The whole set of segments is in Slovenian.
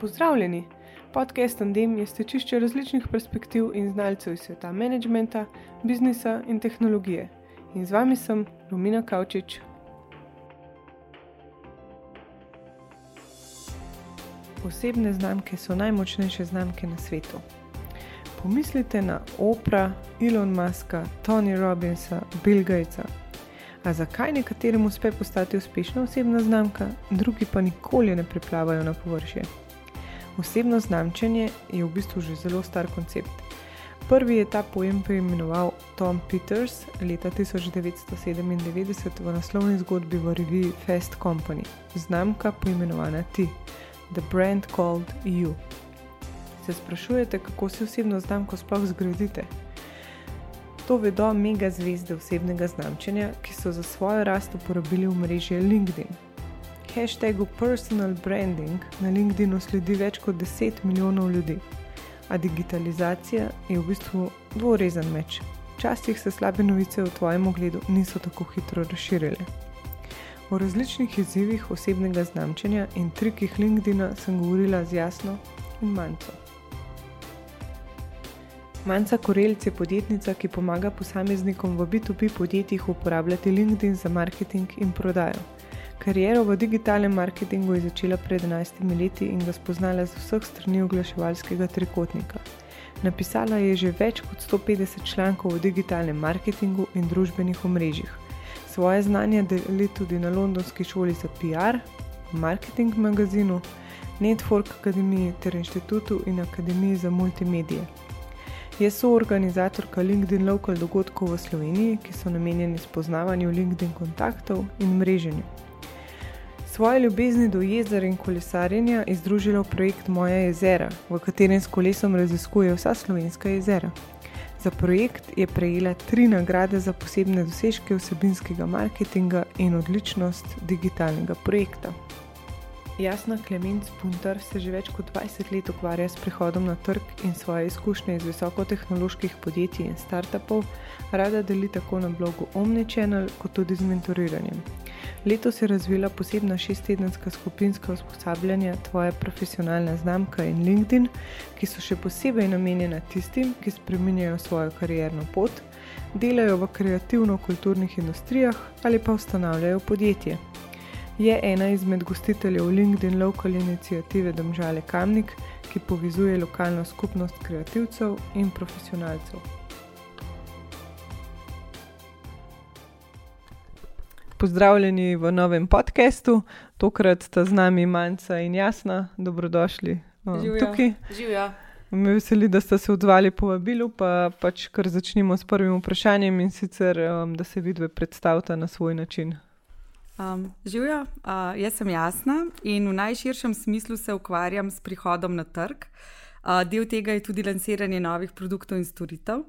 Pozdravljeni! Podcast Andem je stečišče različnih perspektiv in znalcev iz sveta menedžmenta, biznisa in tehnologije. In z vami sem Romina Kavčič. Osebne znamke so najmočnejše znamke na svetu. Pomislite na Oprah, Elon Muska, Tony Robbinsa, Bill Gatesa. A zakaj nekaterim uspe postati uspešna osebna znamka, drugi pa nikoli ne priplavajo na površje? Osebno znamčenje je v bistvu že zelo star koncept. Prvi je ta pojem poimenoval Tom Peters leta 1997 v naslovni zgodbi v reviji Fast Company, znamka poimenovana Ti, The Brand Called You. Se sprašujete, kako si osebno znamko sploh zgradite? To vedo mega zvezde osebnega znamčenja, ki so za svojo rast uporabili omrežje LinkedIn. Hashtagu personal branding na LinkedInu sledi več kot 10 milijonov ljudi, a digitalizacija je v bistvu dvorezen meč. Včasih se slabe novice v tvojem ogledu niso tako hitro razširile. O različnih izzivih osebnega znamčenja in trikih LinkedIna sem govorila z Jasno in Manco. Manca Korelc je podjetnica, ki pomaga posameznikom v B2B podjetjih uporabljati LinkedIn za marketing in prodajo. Kariero v digitalnem marketingu je začela pred 11 leti in ga spoznala z vseh strani oglaševalskega trikotnika. Napisala je že več kot 150 člankov o digitalnem marketingu in družbenih omrežjih. Svoje znanje deli tudi na Londonski šoli za PR, marketing magazinu, Network Akademiji ter inštitutu in Akademiji za multimedije. Je soorganizatorka LinkedIn Local dogodkov v Sloveniji, ki so namenjeni spoznavanju LinkedIn kontaktov in mreženju. Svoje ljubezni do jezera in kolesarjenja je združila v projekt Moja jezera, v katerem s kolesom raziskuje vsa slovenska jezera. Za projekt je prejela tri nagrade za posebne dosežke vsebinskega marketinga in odličnost digitalnega projekta. Jasna Klemenc Puntar se že več kot 20 let ukvarja s prihodom na trg in svoje izkušnje iz visokotehnoloških podjetij in startupov rada deli tako na blogu Omnichannel kot tudi z mentoriranjem. Letos je razvila posebna šesttedenska skupinska usposabljanja Tvoja profesionalna znamka in LinkedIn, ki so še posebej namenjena tistim, ki spreminjajo svojo karierno pot, delajo v kreativno-kulturnih industrijah ali pa ustanavljajo podjetje je ena izmed gostiteljev LinkedIn Local inicijative Domžale Kamnik, ki povezuje lokalno skupnost kreativcev in profesionalcev. Pozdravljeni v novem podkastu, tokrat sta z nami Manca in Jasna, dobrodošli Živijo. tukaj. Živijo. Me veseli, da ste se odzvali po vabilu, pa pač kar začnimo s prvim vprašanjem in sicer, um, da se vidve predstavite na svoj način. Um, živijo, uh, jaz sem jasna in v najširšem smislu se ukvarjam s prihodom na trg. Uh, del tega je tudi lansiranje novih produktov in storitev.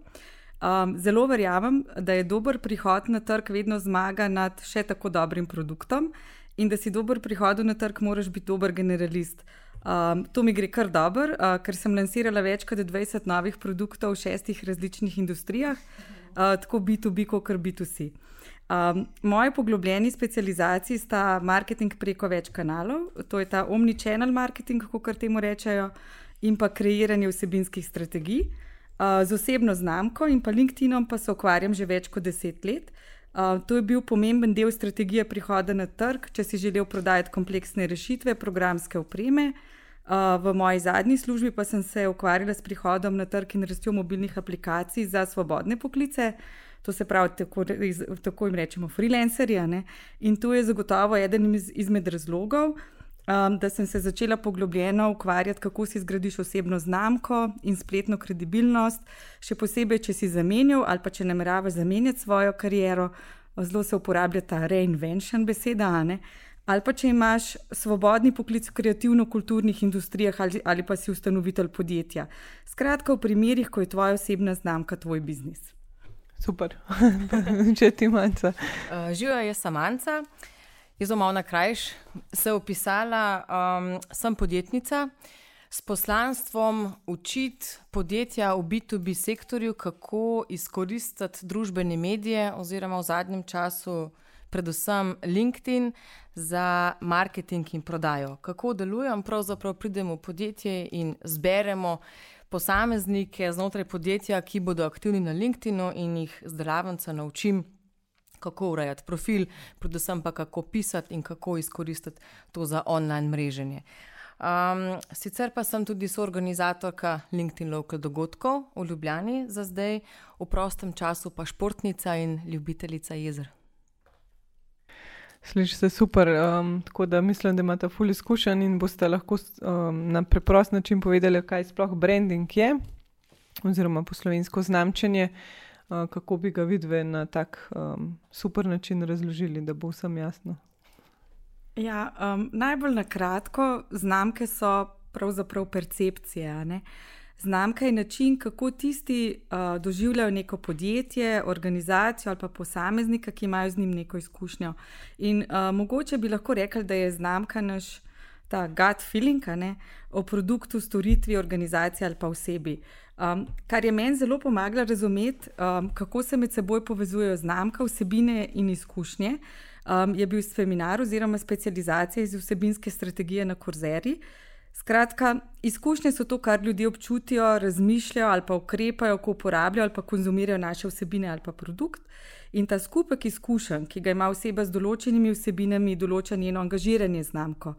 Um, zelo verjamem, da je dober prihod na trg vedno zmaga nad še tako dobrim produktom in da si dober prihod na trg, moraš biti dober generalist. Um, to mi gre kar dobro, uh, ker sem lansirala več kot 20 novih produktov v šestih različnih industrijah, uh, tako B2B kot B2C. Um, moji poglobljeni specializaciji sta marketing preko več kanalov, to je ta omnichannel marketing, kako temu rečejo, in pa kreiranje vsebinskih strategij. Uh, z osebno znamko in pa LinkedInom pa se ukvarjam že več kot deset let. Uh, to je bil pomemben del strategije prihoda na trg, če si želel prodajati kompleksne rešitve, programske opreme. Uh, v moji zadnji službi pa sem se ukvarjala s prihodom na trg in rastjo mobilnih aplikacij za svobodne poklice. To se pravi, tako, tako jim rečemo, freelancerji. In to je zagotovo eden iz, izmed razlogov, um, da sem se začela poglobljeno ukvarjati, kako si zgradiš osebno znamko in spletno kredibilnost, še posebej, če si zamenjal ali pa če nameravaš zamenjati svojo kariero. Zelo se uporablja ta reinvention beseda. Ali pa če imaš svobodni poklic v kreativno-kulturnih industrijah ali, ali pa si ustanovitelj podjetja. Skratka, v primerih, ko je tvoja osebna znamka tvoj biznis. Super, če ti manjka. Uh, Živijo, jaz sem Anca, jaz sem malo na krajš. Se opisala, um, sem podjetnica s poslanstvom učiti podjetja v B2B sektorju, kako izkoristiti družbene medije, oziroma v zadnjem času predvsem LinkedIn za marketing in prodajo. Kako delujem? Pravzaprav pridemo v podjetje in zberemo posameznike znotraj podjetja, ki bodo aktivni na LinkedIn in jih zdelavnica naučim. Kako urejati profil, predvsem pa kako pisati in kako izkoristiti to za online mreženje. Um, sicer pa sem tudi soorganizatorka LinkedIn Local dogodkov v Ljubljani za zdaj, v prostem času pa športnica in ljubiteljica jezer. Sliši se super, um, tako da mislim, da imate ful izkušenj in boste lahko um, na preprost način povedali, kaj sploh branding je, oziroma po slovensko znamčenje, uh, kako bi ga vidve na tak um, super način razložili, da bo vsem jasno. Ja, um, najbolj na kratko, znamke so pravzaprav percepcije. Ne? Znamka je način, kako tisti uh, doživljajo neko podjetje, organizacijo ali pa posameznika, ki imajo z njim neko izkušnjo. In uh, mogoče bi lahko rekli, da je znamka naš ta gut feeling ne, o produktu, storitvi, organizaciji ali pa osebi. Um, kar je meni zelo pomagalo razumeti, um, kako se med seboj povezujejo znamka, vsebine in izkušnje um, je bil seminar oziroma specializacija iz vsebinske strategije na Korzeri. Skratka, izkušnje so to, kar ljudje občutijo, razmišljajo ali pa ukrepajo, ko uporabljajo ali pa konzumirajo naše vsebine ali pa produkt. In ta skupek izkušenj, ki ga ima oseba z določenimi vsebinami, določa njeno angažiranje znamko.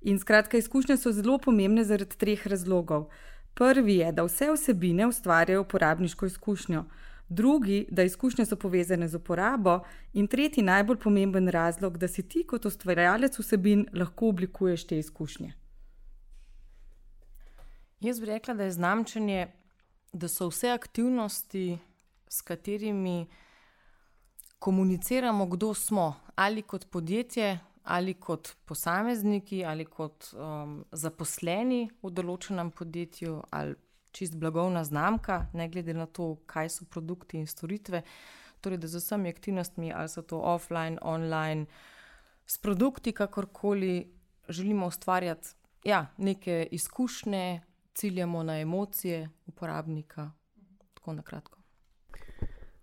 In skratka, izkušnje so zelo pomembne zaradi treh razlogov. Prvi je, da vse vsebine ustvarjajo uporabniško izkušnjo drugi, da izkušnje so povezane z uporabo, in tretji, najbolj pomemben razlog, da si ti kot ustvarjalec vsebin lahko oblikuješ te izkušnje. Jaz bi rekla, da je znamčenje, da so vse aktivnosti, s katerimi komuniciramo, kdo smo, ali kot podjetje, ali kot posamezniki, ali kot um, zaposleni v določenem podjetju, ali čist blagovna znamka, ne glede na to, kaj so produkti in storitve. Torej, da z vsemi aktivnostmi, ali so to offline, online, s produkti, kakorkoli želimo ustvarjati ja, neke izkušnje, ciljamo na emocije uporabnika. Tako na kratko.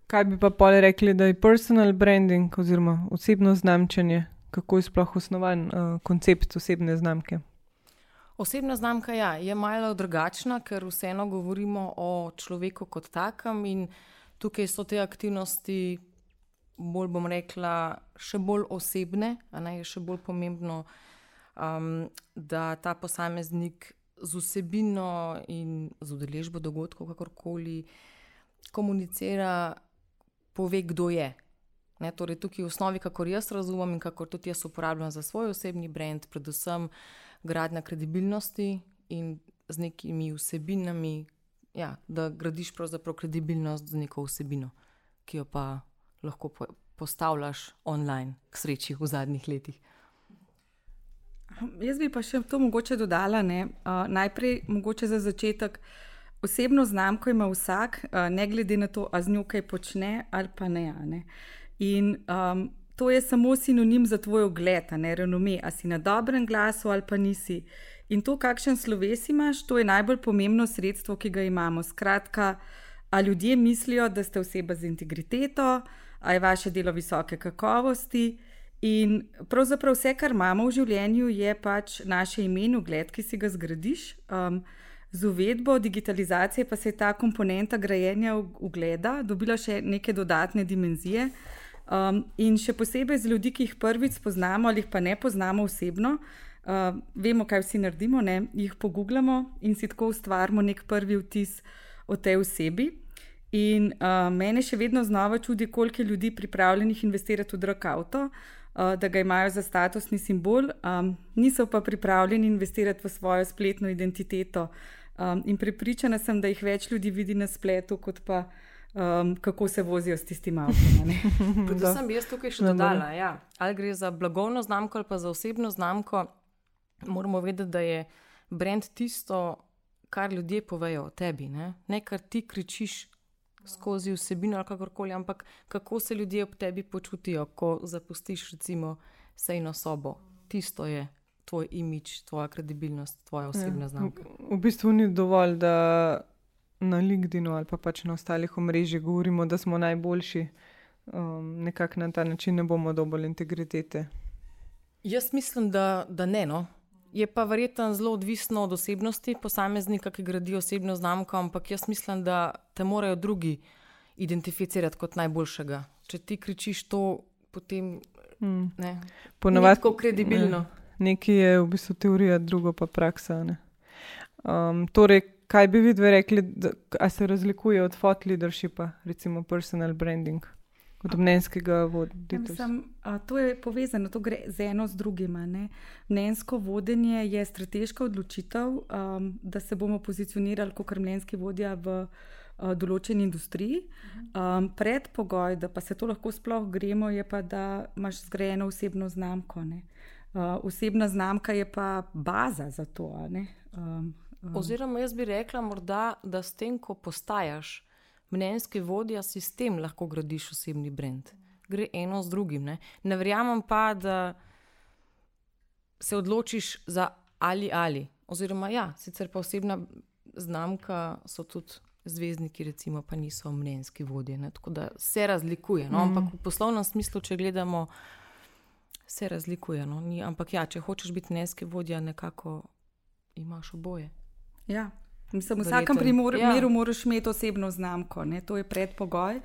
Kaj bi pa pole rekli, da je personal branding oziroma osebno znamčenje, kako je sploh osnovan uh, koncept osebne znamke? Osebna znamka ja, je malo drugačna, ker vseeno govorimo o človeku kot takem in tukaj so te aktivnosti, bolj bom rekla, še bolj osebne, a ne je še bolj pomembno, um, da ta posameznik z vsebino in z udeležbo dogodkov, kakorkoli komunicira, pove, kdo je. Ne, torej, tukaj v osnovi, kako jaz razumem in kako tudi jaz uporabljam za svoj osebni brand, predvsem gradnja kredibilnosti in z nekimi vsebinami, ja, da gradiš pravzaprav kredibilnost z neko vsebino, ki jo pa lahko po postavljaš online, k sreči v zadnjih letih. Jaz bi pa še to mogoče dodala. Uh, najprej, mogoče za začetek, osebno znamko ima vsak, uh, ne glede na to, ali z njo kaj počne ali pa ne. ne? In um, to je samo sinonim za tvoj ogled, ne renome, a si na dobrem glasu ali pa nisi. In to, kakšen sloves imaš, to je najbolj pomembno sredstvo, ki ga imamo. Skratka, a ljudje mislijo, da ste oseba z integriteto, a je vaše delo visoke kakovosti. In pravzaprav vse, kar imamo v življenju, je pač naše ime in ugled, ki si ga zgradiš. Um, z uvedbo digitalizacije pa se je ta komponenta grajenja ugleda dobila še neke dodatne dimenzije. Um, in še posebej z ljudmi, ki jih prvič spoznamo ali pa ne poznamo osebno, uh, vemo, kaj vsi naredimo, ne? jih pogooglamo in si tako ustvarimo nek prvi vtis o tej osebi. In uh, mene še vedno znova čudi, koliko je ljudi pripravljenih investirati v drag avto, uh, da ga imajo za statusni simbol, um, niso pa pripravljeni investirati v svojo spletno identiteto. Um, in prepričana sem, da jih več ljudi vidi na spletu, kot pa um, kako se vozijo s tistim avtom. Predvsem bi jaz tukaj še dodala, ja. ali gre za blagovno znamko ali pa za osebno znamko. Moramo vedeti, da je brand tisto, kar ljudje povejo o tebi. Ne, ne kar ti kričiš skozi vsebino ali kakorkoli, ampak kako se ljudje ob tebi počutijo, ko zapustiš recimo sejno sobo. Tisto je tvoj imič, tvoja kredibilnost, tvoja osebna ja, znamka. V, v bistvu ni dovolj, da na LinkedIn ali pa pač na ostalih omrežjih govorimo, da smo najboljši, um, nekako na ta način ne bomo dobili integritete. Jaz mislim, da, da ne. No. Je pa verjetno zelo odvisno od osebnosti posameznika, ki gradi osebno znamko, ampak jaz mislim, da te morajo drugi identificirati kot najboljšega. Če ti kričiš to, potem Hmm. ne. Ponavadi Tako kredibilno. Nekaj je v bistvu teorija, drugo pa praksa. ne. Um, torej, kaj bi vi dve rekli, da se razlikuje od thought leadershipa, recimo personal branding, od mnenjskega Ja, voditelja? mislim, a, to je povezano, to gre z eno z drugima. Ne? Mnenjsko vodenje je strateška odločitev, um, da se bomo pozicionirali kot mnenjski vodja v uh, določeni industriji. Um, predpogoj, da pa se to lahko sploh gremo, je pa, da imaš zgrajeno osebno znamko. ne. Uh, osebna znamka je pa baza za to. a ne. Um, um, Oziroma, jaz bi rekla, morda, da s tem, ko postajaš mnenjski vodja, si s tem lahko gradiš osebni brand. Gre eno z drugim. Ne, ne verjamem pa, da se odločiš za ali ali. Oziroma, ja, sicer pa osebna znamka so tudi zvezdniki, recimo, pa niso mnenjski vodje. Ne, tako da se razlikuje. No, ampak v poslovnem smislu, če gledamo, se razlikuje. No, ni, ampak ja, če hočeš biti mnenjski vodja, nekako imaš oboje. Ja. Mislim, v vsakem primeru Ja. ja. moraš imeti osebno znamko, ne? to je predpogoj.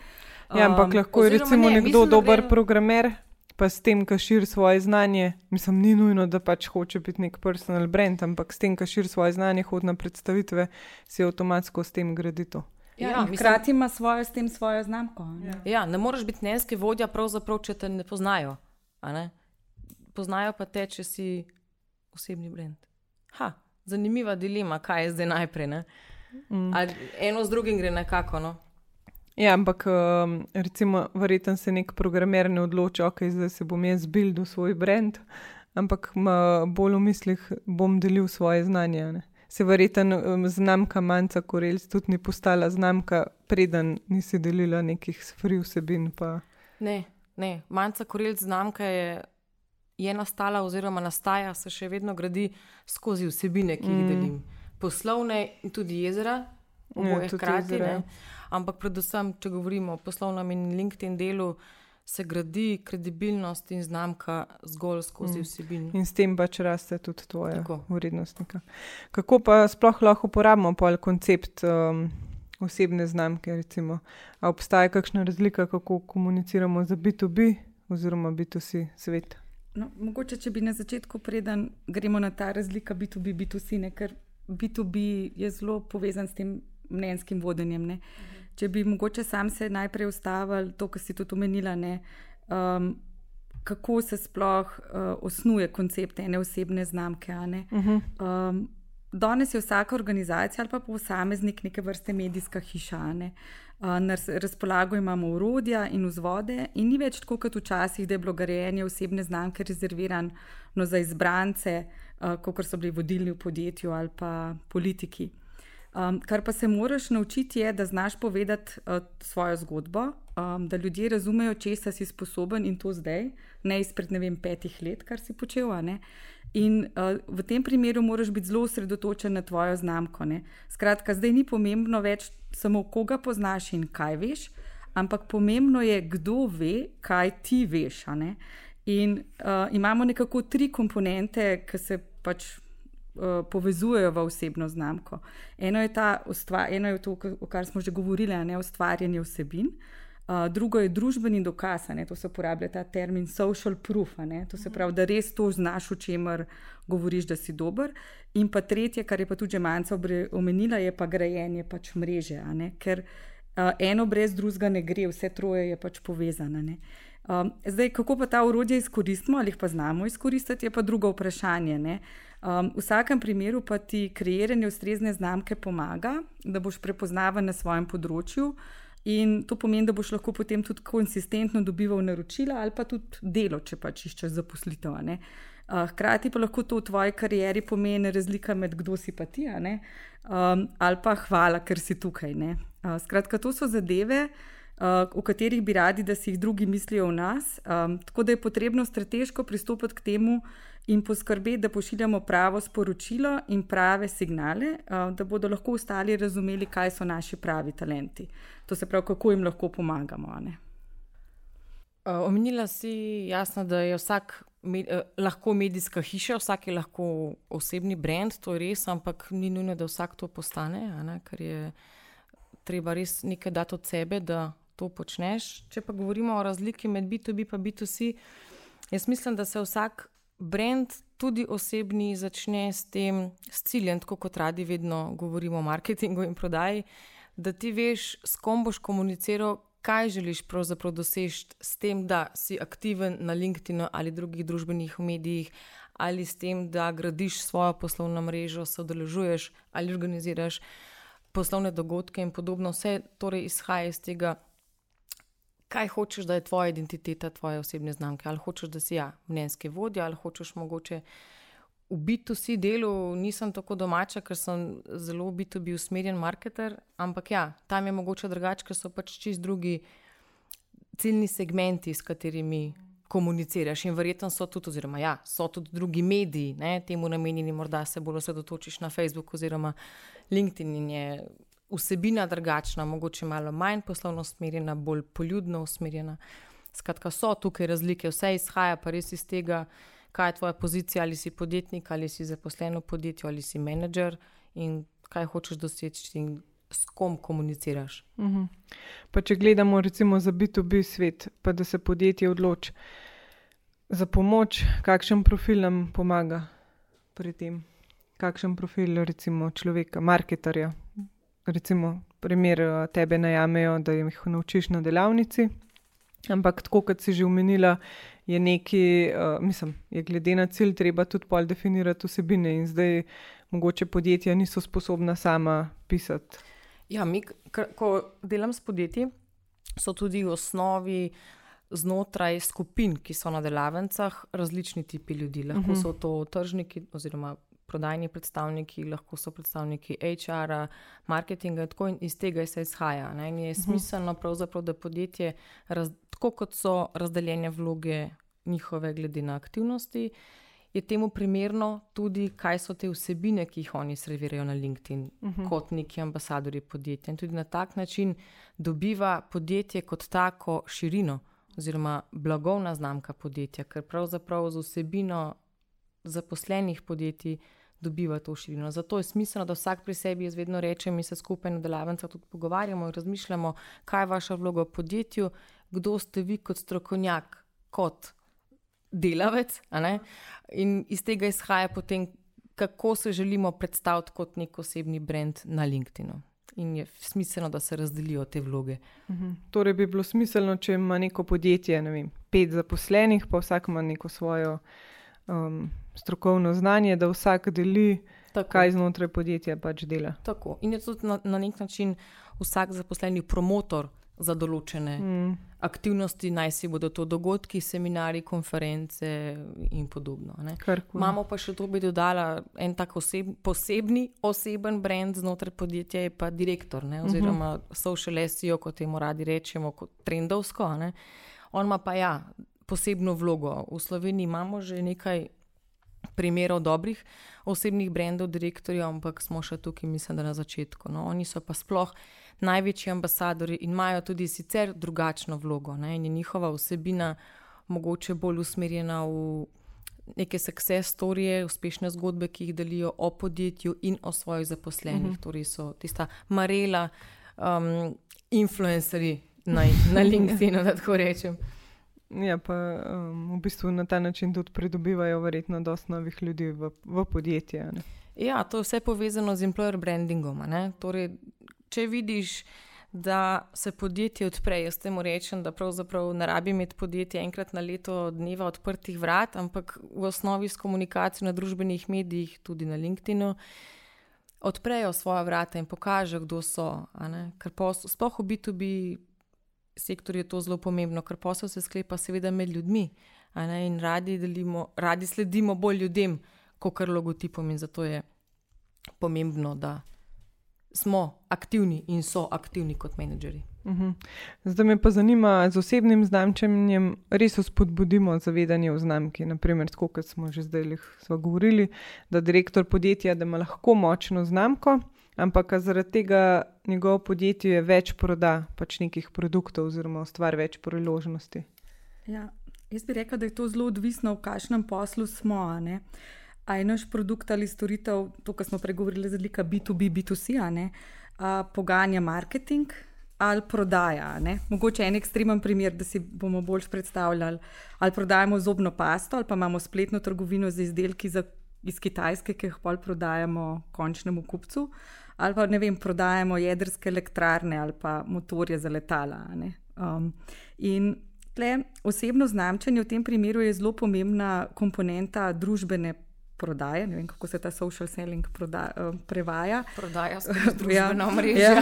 Ja, ampak Um, lahko je recimo ne, nekdo mislim, dober gre- programer, pa s tem, ki širi svoje znanje. Mislim, ni nujno, da pač hoče biti nek personal brand, ampak s tem, ki širi svoje znanje, hodi na predstavitve, si avtomatsko s tem gradi to. Ja, Ja, ja, hkrati ima svojo, s tem svojo znamko. ne. Ja, ne moreš biti mnenjski vodja, pravzaprav, če te ne poznajo. a Ne? Poznajo pa te, če si osebni brand. Ha, zanimiva dilema, kaj je zdaj najprej. ne? Mm. Ali eno z drugim gre nekako. No? Ja, ampak um, recimo, verjetno se nek programer ne odloči, ok, zdaj se bom jaz buildil svoj brand, ampak bolj v mislih, bom delil svoje znanje. ne. Se verjetno um, znamka Manca Korelc tudi ni postala znamka, preden nisi delila nekih free vsebin. Pa. Ne, ne. Manca Korelc znamka je, je nastala, oziroma nastaja, se še vedno gradi skozi vsebine, ki jih Mm. delim. Poslovne in tudi jezera, oboje tudi hkrati. ja. ne. Ampak predvsem, če govorimo o poslovnem in LinkedIn delu, se gradi kredibilnost in znamka zgolj skozi Mm. vsebino. In s tem pač raste tudi tvoja Tako. vrednost. neka. Kako pa sploh lahko uporabimo pol koncept um, osebne znamke? Recimo? A obstaja kakšna razlika, kako komuniciramo za B2B oziroma B2C svet? No, mogoče, če bi na začetku, preden gremo na ta razlika B2B, B2C, ne, ker B2B je zelo povezan s tem mnenjskim vodenjem. Ne. Če bi mogoče sam se najprej ustavil, to, kar si tudi omenila, ne, um, kako se sploh uh, osnuje koncept ene osebne znamke. ne. -huh. Um, danes je vsaka organizacija ali pa posameznik neke vrste medijska hiša. Ne? Uh, na raz- razpolago imamo urodja in vzvode, in ni več tako kot včasih, da je bilo grajenje osebne znamke rezervirano za izbrance, kot so bili vodilni v podjetju ali pa politiki. Um, kar pa se moraš naučiti, je, da znaš povedati uh, svojo zgodbo, um, da ljudje razumejo, česa si sposoben in to zdaj, ne izpred ne vem, petih let, kar si počel. In uh, v tem primeru moraš biti zelo osredotočen na tvojo znamko. Ne. Skratka, zdaj ni pomembno več samo, koga poznaš in kaj veš, ampak pomembno je, kdo ve, kaj ti veš. In uh, imamo nekako tri komponente, ki se pač uh, povezujejo v osebno znamko. Eno je, ta, ustva, eno je to, o kar smo že govorili, ne ustvarjanje vsebin. Uh, drugo je družbeni dokaz, ne, to se uporablja ta termin social proof, ne, to se pravi, da res to znaš, o čemer govoriš, da si dober. In pa tretje, kar je pa tudi Manca omenila, je pa grajenje pač mreže, ne, ker uh, eno brez drugega ne gre, vse troje je pač povezano. Um, zdaj, kako pa ta urodje izkoristimo ali pa znamo izkoristiti, je pa drugo vprašanje. ne. Um, v vsakem primeru pa ti kreiranje ustrezne znamke pomaga, da boš prepoznaven na svojem področju. In to pomeni, da boš lahko potem tudi konsistentno dobival naročila ali pa tudi delo, če pač iščeš zaposlitev. Uh, Hkrati pa lahko to v tvoji karieri pomeni razlika med kdo si pa ti, um, ali pa hvala, ker si tukaj. ne. Uh, Skratka, to so zadeve, uh, o katerih bi radi, da si jih drugi mislijo o nas. Um, tako da je potrebno strateško pristopiti k temu in poskrbeti, da pošiljamo pravo sporočilo in prave signale, uh, da bodo lahko ostali razumeli, kaj so naši pravi talenti. To se pravi, kako jim lahko pomagamo. ne. Uh, omenila si jasno, da je vsak med, uh, lahko medijska hiša, vsak je lahko osebni brand, to je res, ampak ni nujno, da vsak to postane, ker je treba res nekaj dati od sebe, da to počneš. Če pa govorimo o razliki med B2B in B2C, jaz mislim, da se vsak brand, tudi osebni, začne s tem s ciljem, tako kot radi vedno govorimo o marketingu in prodaji, da ti veš, s kom boš komuniciral kaj želiš pravzaprav doseči s tem, da si aktiven na LinkedIn ali drugih družbenih medijih, ali s tem, da gradiš svojo poslovno mrežo, sodeluješ ali organiziraš poslovne dogodke in podobno. Vse torej izhaja iz tega, kaj hočeš, da je tvoja identiteta, tvoje osebne znamke. Ali hočeš, da si ja, mnenjski vodja, ali hočeš mogoče v B2C delu nisem tako domača, ker sem zelo v B2B usmerjen marketer, ampak ja, tam je mogoče drugače, ker so pač čist drugi ciljni segmenti, s katerimi komuniciraš. In verjetno so tudi, oziroma ja, so tudi drugi mediji, ne, temu namenjeni, morda se bolj osredotočiš na Facebook oziroma LinkedIn in je vsebina drugačna, mogoče malo manj poslovno usmerjena, bolj poljudno usmerjena. Skratka, so tukaj razlike, vse izhaja pa res iz tega kaj je tvoja pozicija, ali si podjetnik, ali si zaposlen v podjetju, ali si menedžer in kaj hočeš doseči in s kom komuniciraš. Uh mhm. -huh. Pa če gledamo recimo za B2B svet, pa da se podjetje odloči za pomoč, kakšen profil nam pomaga pri tem, kakšen profil recimo človeka, marketarja. Recimo, primer eh, tebe najamejo, da jih naučiš na delavnici. Ampak, tako kot si že omenila, je neki, uh, mislim, je glede na cilj treba tudi pol definirati vsebine in zdaj mogoče podjetja niso sposobna sama pisati. Ja, mi, ko delam s podjetji, so tudi v osnovi znotraj skupin, ki so na delavnicah, različni tipi ljudi. Lahko uh mhm. -huh. so to tržniki oziroma prodajni predstavniki, lahko so predstavniki HR-a, marketinga, tako in iz tega se izhaja. Ne? In je mhm. smiselno, da podjetje, raz, tako kot so razdeljene vloge njihove, glede na aktivnosti, je temu primerno tudi, kaj so te vsebine, ki jih oni servirajo na LinkedIn, uh mhm. -huh. kot neki ambasadori podjetja. In tudi na tak način dobiva podjetje kot tako širino. Oziroma, blagovna znamka podjetja, ker pravzaprav z vsebino zaposlenih podjetij dobiva to širino. Zato je smiselno, da vsak pri sebi, jaz vedno rečem, mi se skupaj na delavnicah tudi pogovarjamo in razmišljamo, kaj je vaša vloga v podjetju, kdo ste vi kot strokovnjak, kot delavec. In iz tega izhaja potem, kako se želimo predstaviti kot nek osebni brand na LinkedIn. In je smiselno, da se razdelijo te vloge. Mhm. Torej, bi bilo smiselno, če ima neko podjetje ne vem, pet zaposlenih, pa vsak ima neko svojo um, strokovno znanje, da vsak deli, Tako. kaj znotraj podjetja pač dela. Tako. In je tudi na, na nek način vsak zaposleni promotor za določene mm. aktivnosti, naj si bodo to dogodki, seminari, konference in podobno. Imamo pa še to, bi dodala en tak oseb, posebni oseben brand znotraj podjetja, je pa direktor, ne? oziroma mm -hmm. social SEO, kot temu radi rečemo, kot trendovsko. Ne? On ima pa ja, posebno vlogo. V Sloveniji imamo že nekaj primerov dobrih osebnih brendov, direktorjev, ampak smo še tukaj, mislim, da na začetku. No? Oni so pa sploh največji ambasadori in imajo tudi sicer drugačno vlogo. Ne? In je njihova vsebina mogoče bolj usmerjena v neke success storije, uspešne zgodbe, ki jih delijo o podjetju in o svojih zaposlenih. Uh mhm. -huh. Torej so tista marela, um, influencerji na, na LinkedIn, da tako rečem. Ja, pa um, v bistvu na ta način tudi pridobivajo verjetno dosta novih ljudi v, v podjetje. Ne? Ja, to je vse povezano z employer brandingom. Torej, če vidiš, da se podjetje odpre, jaz temu rečem, da pravzaprav ne rabi imeti podjetje enkrat na leto dneva odprtih vrat, ampak v osnovi s komunikacijo na družbenih medijih, tudi na LinkedIn-u, odprejo svoje vrata in pokažejo, kdo so. Ker sploh v B2B sektorju je to zelo pomembno, ker posel se sklepa seveda med ljudmi in radi, delimo, radi sledimo bolj ljudem, kot kar logotipom in zato je pomembno, da smo aktivni in so aktivni kot menedžeri. Uh mhm. Zdaj me pa zanima, z osebnim znamčenjem res spodbudimo zavedanje o znamki. Naprimer, tako kot smo že zdaj govorili, da direktor podjetja da ima lahko močno znamko, ampak zaradi tega njegovo podjetje več proda pač nekih produktov oziroma ustvari več priložnosti. Ja, jaz bi rekel, da je to zelo odvisno, v kakšnem poslu smo. A je naš produkt ali storitev, to, kar smo pregovorili, razlika B2B, B2C, poganja marketing ali prodaja. Ne? Mogoče en ekstremen primer, da si bomo bolj predstavljali, ali prodajamo zobno pasto, ali pa imamo spletno trgovino z izdelki za, iz Kitajske, ki jih pol prodajamo končnemu kupcu, ali pa ne vem, prodajamo jedrske elektrarne ali pa motorje za letala. Um, in tle osebno znamčenje v tem primeru je zelo pomembna komponenta družbene prodaje, ne vem kako se ta social selling proda, uh, prevaja. Prodaja se ja, na mreži. Ja.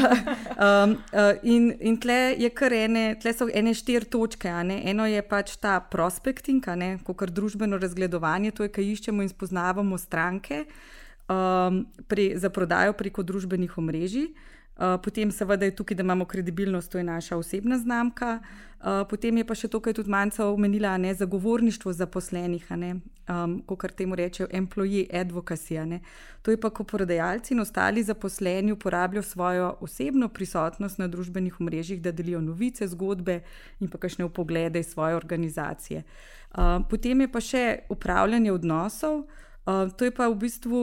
Um, uh, in in tle, ene, tle so ene štiri točke. Eno je pač ta prospecting, kot je družbeno razgledovanje, to je, kaj iščemo in spoznavamo stranke um, pri, za prodajo preko družbenih omrežij. Uh, potem, seveda, je tukaj, da imamo kredibilnost, to je naša osebna znamka. Uh, potem je pa še to, kar je tudi Manca omenila, ne zagovorništvo zaposlenih, um, kot temu rečejo, employee advocacy. To je pa, ko prodajalci in ostali zaposleni uporabljajo svojo osebno prisotnost na družbenih omrežjih, da delijo novice, zgodbe in pa kakšne upoglede iz svoje organizacije. Uh, potem je pa še upravljanje odnosov. Uh, to je pa v bistvu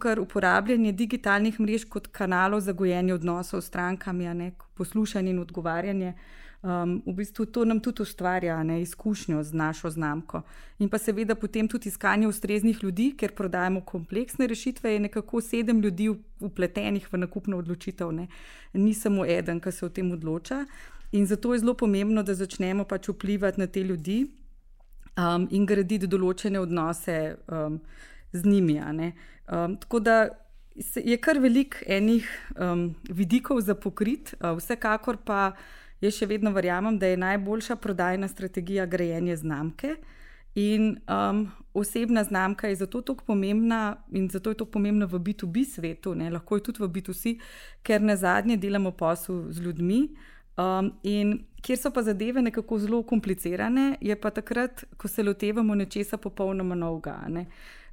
kar uporabljanje digitalnih mrež kot kanalov za gojenje odnosov s strankami, ne, poslušanje in odgovarjanje. Um, v bistvu to nam tudi ustvarja ne, izkušnjo z našo znamko. In pa seveda potem tudi iskanje ustreznih ljudi, ker prodajamo kompleksne rešitve, je nekako sedem ljudi upletenih v nakupno odločitev, ne. ni samo eden, ki se o tem odloča. In zato je zelo pomembno, da začnemo pač vplivati na te ljudi um, in graditi določene odnose. Um, z njimi. Um, tako da je kar velik enih um, vidikov za pokrit, uh, vsekakor pa jaz še vedno verjamem, da je najboljša prodajna strategija grajenje znamke. In um, osebna znamka je zato tako pomembna, in zato je to pomembno v B2B svetu, ne? lahko je tudi v B2C, ker na zadnje delamo posel z ljudmi. Um, in kjer so pa zadeve nekako zelo komplicirane, je pa takrat, ko se lotevamo nečesa popolnoma novega. Ne?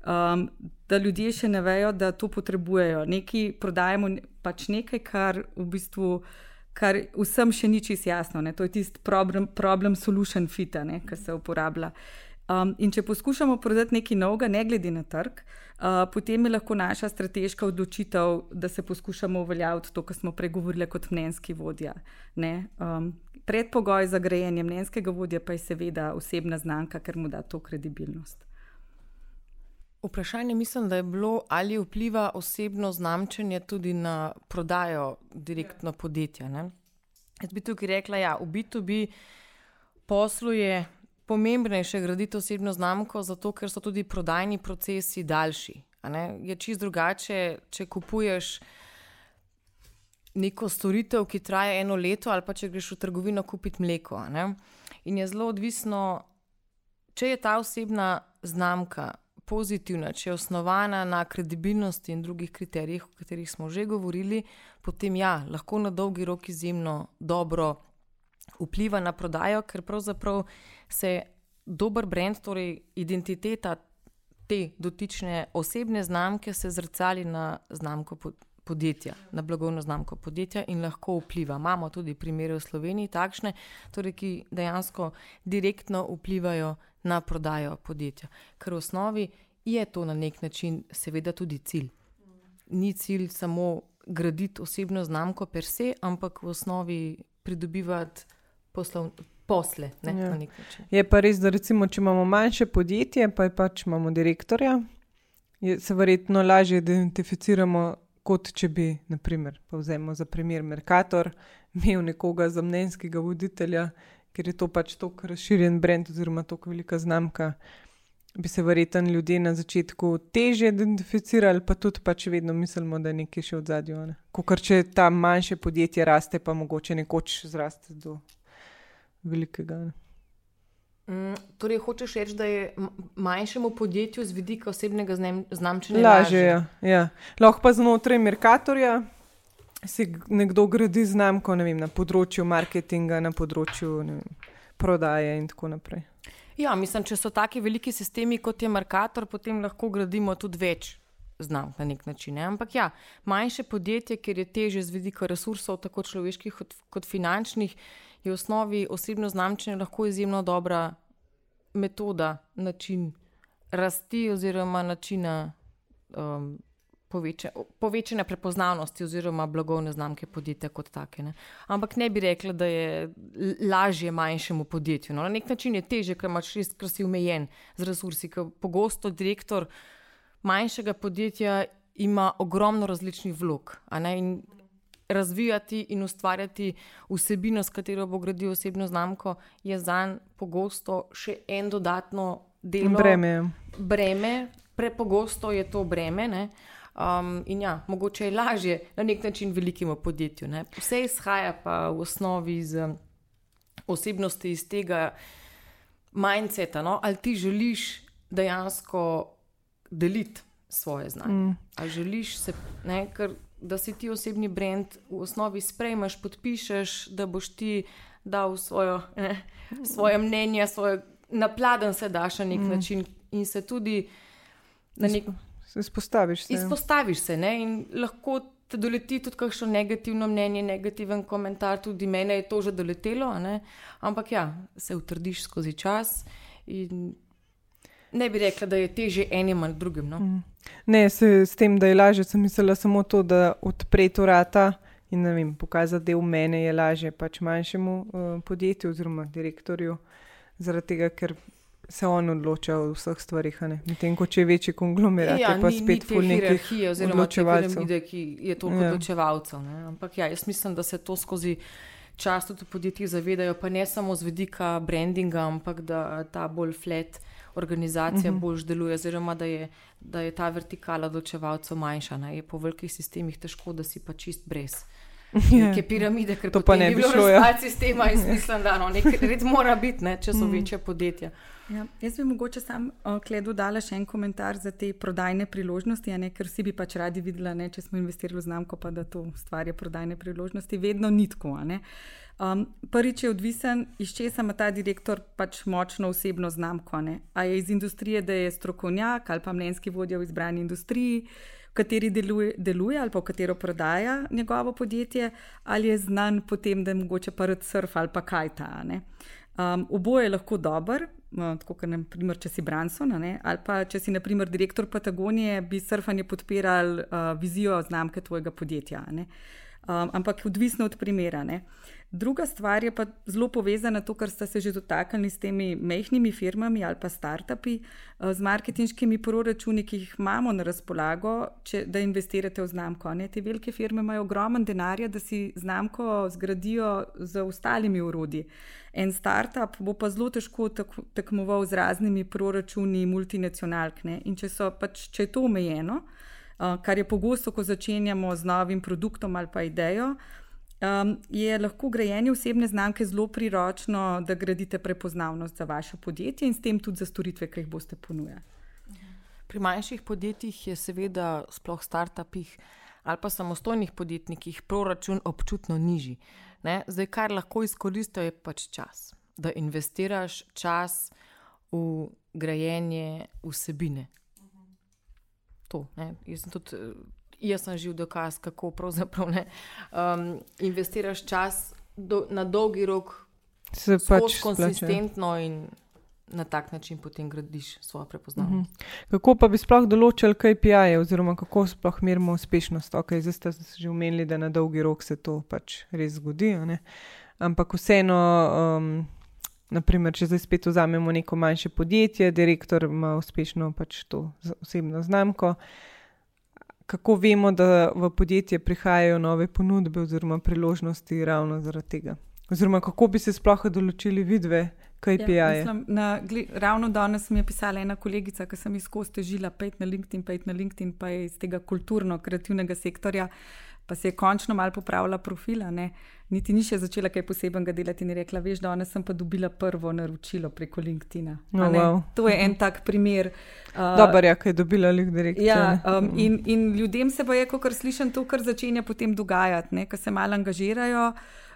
Um, da ljudje še ne vejo, da to potrebujejo. Nekaj prodajemo, pač nekaj, kar v bistvu. Kar vsem še ni čisto jasno, ne? to je tisti problem, problem solution fit, ki se uporablja. Um, in če poskušamo prodati nekaj novega, ne glede na trg, uh, potem je lahko naša strateška odločitev, da se poskušamo uveljaviti to, kar smo pregovorili kot mnenjski vodja. Um, predpogoj za grajenje mnenjskega vodja pa je seveda osebna znamka, ker mu da to kredibilnost. Vprašanje mislim, da je bilo, ali vpliva osebno znamčenje tudi na prodajo direktno podjetja. Ne? Jaz bi tukaj rekla, da ja, v B2B poslu je pomembnejše graditi osebno znamko, zato ker so tudi prodajni procesi daljši. Je čist drugače, če kupuješ neko storitev, ki traja eno leto, ali pa če greš v trgovino kupiti mleko. In je zelo odvisno, če je ta osebna znamka pozitivna, če je osnovana na kredibilnosti in drugih kriterijih, o katerih smo že govorili, potem ja, lahko na dolgi rok izjemno dobro vpliva na prodajo, ker pravzaprav se dober brand, torej identiteta te dotične osebne znamke, se zrcali na znamko podjetja, na blagovno znamko podjetja in lahko vpliva. Imamo tudi primere v Sloveniji takšne, torej, ki dejansko direktno vplivajo na prodajo podjetja. Ker v osnovi je to na nek način, seveda, tudi cilj. Ni cilj samo graditi osebno znamko per se, ampak v osnovi pridobivati poslov, posle. Ne, ja. Je pa res, da recimo, če imamo manjše podjetje, pa je pač imamo direktorja, je, se verjetno lažje identificiramo. Kot če bi, naprimer, vzemo za primer Merkator, imel nekoga za mnenjskega voditelja, ker je to pač tako razširjen brend oziroma tako velika znamka, bi se verjetno ljudje na začetku teže identificirali, pa tudi pač vedno mislimo, da je nekaj še v zadju. Ne? Ker če ta manjše podjetje raste, pa mogoče nekoč zraste do velikega. Ne? Mm, torej, hočeš reči, da je manjšemu podjetju z vidika osebnega znamčenja lažje? Lažje, ja. ja. Lahko pa znotraj Merkatorja si nekdo gradi znamko vem, na področju marketinga, na področju vem, prodaje in tako naprej. Ja, mislim, če so taki veliki sistemi kot je Markator, potem lahko gradimo tudi več znamk na nek način. Ne? Ampak ja, manjše podjetje, ker je teže z vidika resursov, tako človeških kot, kot finančnih, je v osnovi osebno znamčenje lahko izjemno dobra metoda, način rasti oziroma načina um, poveče, povečanja prepoznavnosti oziroma blagovne znamke podjetja kot take. Ne. Ampak ne bi rekla, da je lažje manjšemu podjetju. No. Na nek način je teže, ker imaš res, ker si omejen z resursi. Pogosto direktor manjšega podjetja ima ogromno različnih vlog. Razvijati in ustvarjati vsebino, s katero bo gradil osebno znamko, je za njega pogosto še en dodatno delo. Breme. breme. Prepogosto je to breme. Um, in ja, mogoče je lažje na nek način velikemu podjetju. Ne? Vse izhaja pa v osnovi iz osebnosti, iz tega mindseta. No? Ali ti želiš dejansko deliti svoje znanje. Mm. Ali želiš se, ne, ker, da si ti osebni brand v osnovi sprejmeš, podpišeš, da boš ti dal svojo, ne, svoje mnenje, svoje, napladen se daš na nek mm. način in se tudi na nek način. Izpostaviš se. Izpostaviš se ne, in lahko te doleti tudi kakšno negativno mnenje, negativen komentar, tudi mene je to že doletelo, ampak ja, se utrdiš skozi čas. Ne bi rekla, da je teže enim ali drugim. No? Mm. Ne, se, s tem, da je lažje, sem mislila samo to, da odpreti vrata in vem, pokazati, v meni je lažje pač manjšemu uh, podjetju oziroma direktorju, zaradi tega, ker se on odloča o vseh stvarih. Medtem ko če je večji konglomerat, ja, pa ni, spet v neki oziroma piramide, ki je to ja. odločevalcev. Ampak ja, jaz mislim, da se to skozi. Čas tudi podjetji zavedajo, pa ne samo z vidika brandinga, ampak da ta bolj flat organizacija uh mhm. -huh. bolj deluje, oziroma da je, da je ta vertikala odločevalcev manjša. Ne? Je po velikih sistemih težko, da si pa čist brez. Ja. Neke piramide, ker to pa ne bi šlo. Ja, sistema in smisel, da no, nekaj red mora biti, ne, če so mm. večje podjetja. Ja, jaz bi mogoče sam uh, kledu dala še en komentar za te prodajne priložnosti, ne, ker vsi bi pač radi videli, ne, če smo investirali v znamko, pa da to stvarja prodajne priložnosti. Vedno ni tako. Um, prvič je odvisen, iz česa ima ta direktor pač močno osebno znamko. Ne? A je iz industrije, da je strokovnjak ali pa mnenjski vodja v izbrani industriji, v kateri deluje, deluje ali pa v katero prodaja njegovo podjetje, ali je znan potem, da je mogoče pa rad surf ali pa kaj ta. Um, oboje je lahko dober, tako kot naprimer, če si Branson, ali pa če si naprimer direktor Patagonije, bi surfanje podpiral uh, vizijo znamke tvojega podjetja. Um, ampak odvisno od primera. Ne? Druga stvar je pa zelo povezana to, kar ste se že dotaknili s temi mehkimi firmami ali pa startupi, eh, z marketinškimi proračuni, ki jih imamo na razpolago, če, da investirate v znamko. Ne? Te velike firme imajo ogromen denarja, da si znamko zgradijo z ostalimi urodji. En startup bo pa zelo težko tekmoval z raznimi proračuni multinacionalk. In če, pač, če je to omejeno, uh, kar je pogosto, ko začenjamo z novim produktom ali pa idejo, um, je lahko grajenje osebne znamke zelo priročno, da gradite prepoznavnost za vaše podjetje in s tem tudi za storitve, ki jih boste ponujali. Pri manjših podjetjih je seveda, sploh startupih ali pa samostojnih podjetnikih, proračun občutno nižji. Ne? Zdaj, kar lahko izkoristijo, je pač čas. Da investiraš čas v grajenje vsebine. To, Jaz sem tudi jaz sem živ dokaz, kako pravzaprav ne. Um, investiraš čas do, na dolgi rok, se pač konsistentno in na tak način potem gradiš svojo prepoznavnost. Uh mhm. -huh. Kako pa bi sploh določili KPI-je, oziroma kako sploh merimo uspešnost? Ok, zdaj ste že omenili, da na dolgi rok se to pač res zgodi. Ampak vseeno. Um, Naprimer, če zdaj spet vzamemo neko manjše podjetje, direktor ima uspešno pač to osebno znamko, uh, kako vemo, da v podjetje prihajajo nove ponudbe oziroma priložnosti ravno zaradi tega? Oziroma, kako bi se sploh določili vidve, kaj ja, PI-je? Ravno danes mi je pisala ena kolegica, ki sem izkosti težila, pet na LinkedIn, pet na LinkedIn, pa je iz tega kulturno-kreativnega sektorja pa se je končno malo popravila profila. Ne? Niti ni še začela kaj posebnega delati in rekla: Veš, danes sem pa dobila prvo naročilo preko LinkedIn-a. Oh, wow. To je en tak primer. Uh, Dobro, ja, kaj je dobila direktor. Ja, um, in, in ljudem se bo, ko kar slišim, to, kar začenja potem dogajati, ker se malo angažirajo.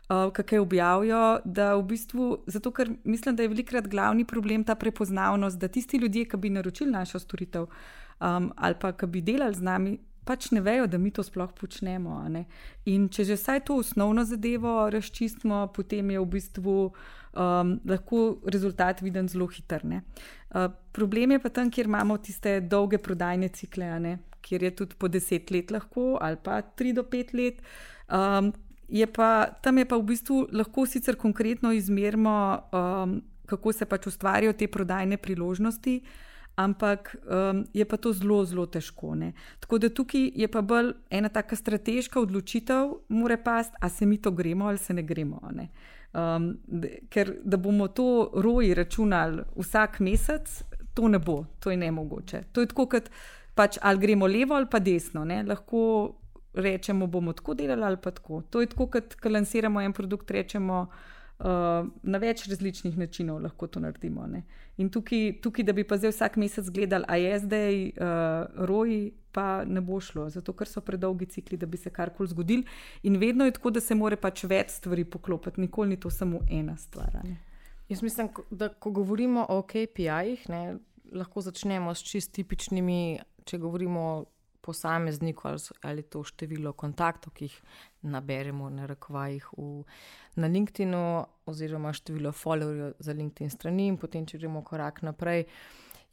Uh, kaj objavijo, da v bistvu, zato ker mislim, da je velikrat glavni problem ta prepoznavnost, da tisti ljudje, ki bi naročili našo storitev um, ali pa ki bi delali z nami, pač ne vejo, da mi to sploh počnemo. In če že vsaj to osnovno zadevo razčistimo, potem je v bistvu um, lahko rezultat viden zelo hiter. Uh, problem je pa tam, kjer imamo tiste dolge prodajne cikle, kjer je tudi po deset let lahko ali pa tri do pet let. Um, je pa, tam je pa v bistvu lahko sicer konkretno izmerimo, um, kako se pač ustvarijo te prodajne priložnosti, ampak um, je pa to zelo, zelo težko. Ne? Tako da tukaj je pa bolj ena taka strateška odločitev, mora past, a se mi to gremo ali se ne gremo. Ne? Um, ker da bomo to roji računali vsak mesec, to ne bo, to je ne mogoče. To je tako, kot pač ali gremo levo ali pa desno. Ne? Lahko rečemo, bomo tako delali ali pa tako. To je tako, kot ko lansiramo en produkt, rečemo. Uh, na več različnih načinov lahko to naredimo. Ne? In tukaj, tukaj, da bi pa zdaj vsak mesec gledali, a je zdaj uh, roj, pa ne bo šlo, zato ker so predolgi cikli, da bi se karkoli zgodil. In vedno je tako, da se more pač več stvari poklopiti, nikoli ni to samo ena stvar. Ne? Jaz mislim, da ko govorimo o KPI-jih, lahko začnemo s čist tipičnimi, če govorimo o posamezniku ali, ali to število kontaktov, ki jih naberemo na rekovajih na LinkedIn, oziroma število followerjev za LinkedIn strani, in potem, če gremo korak naprej.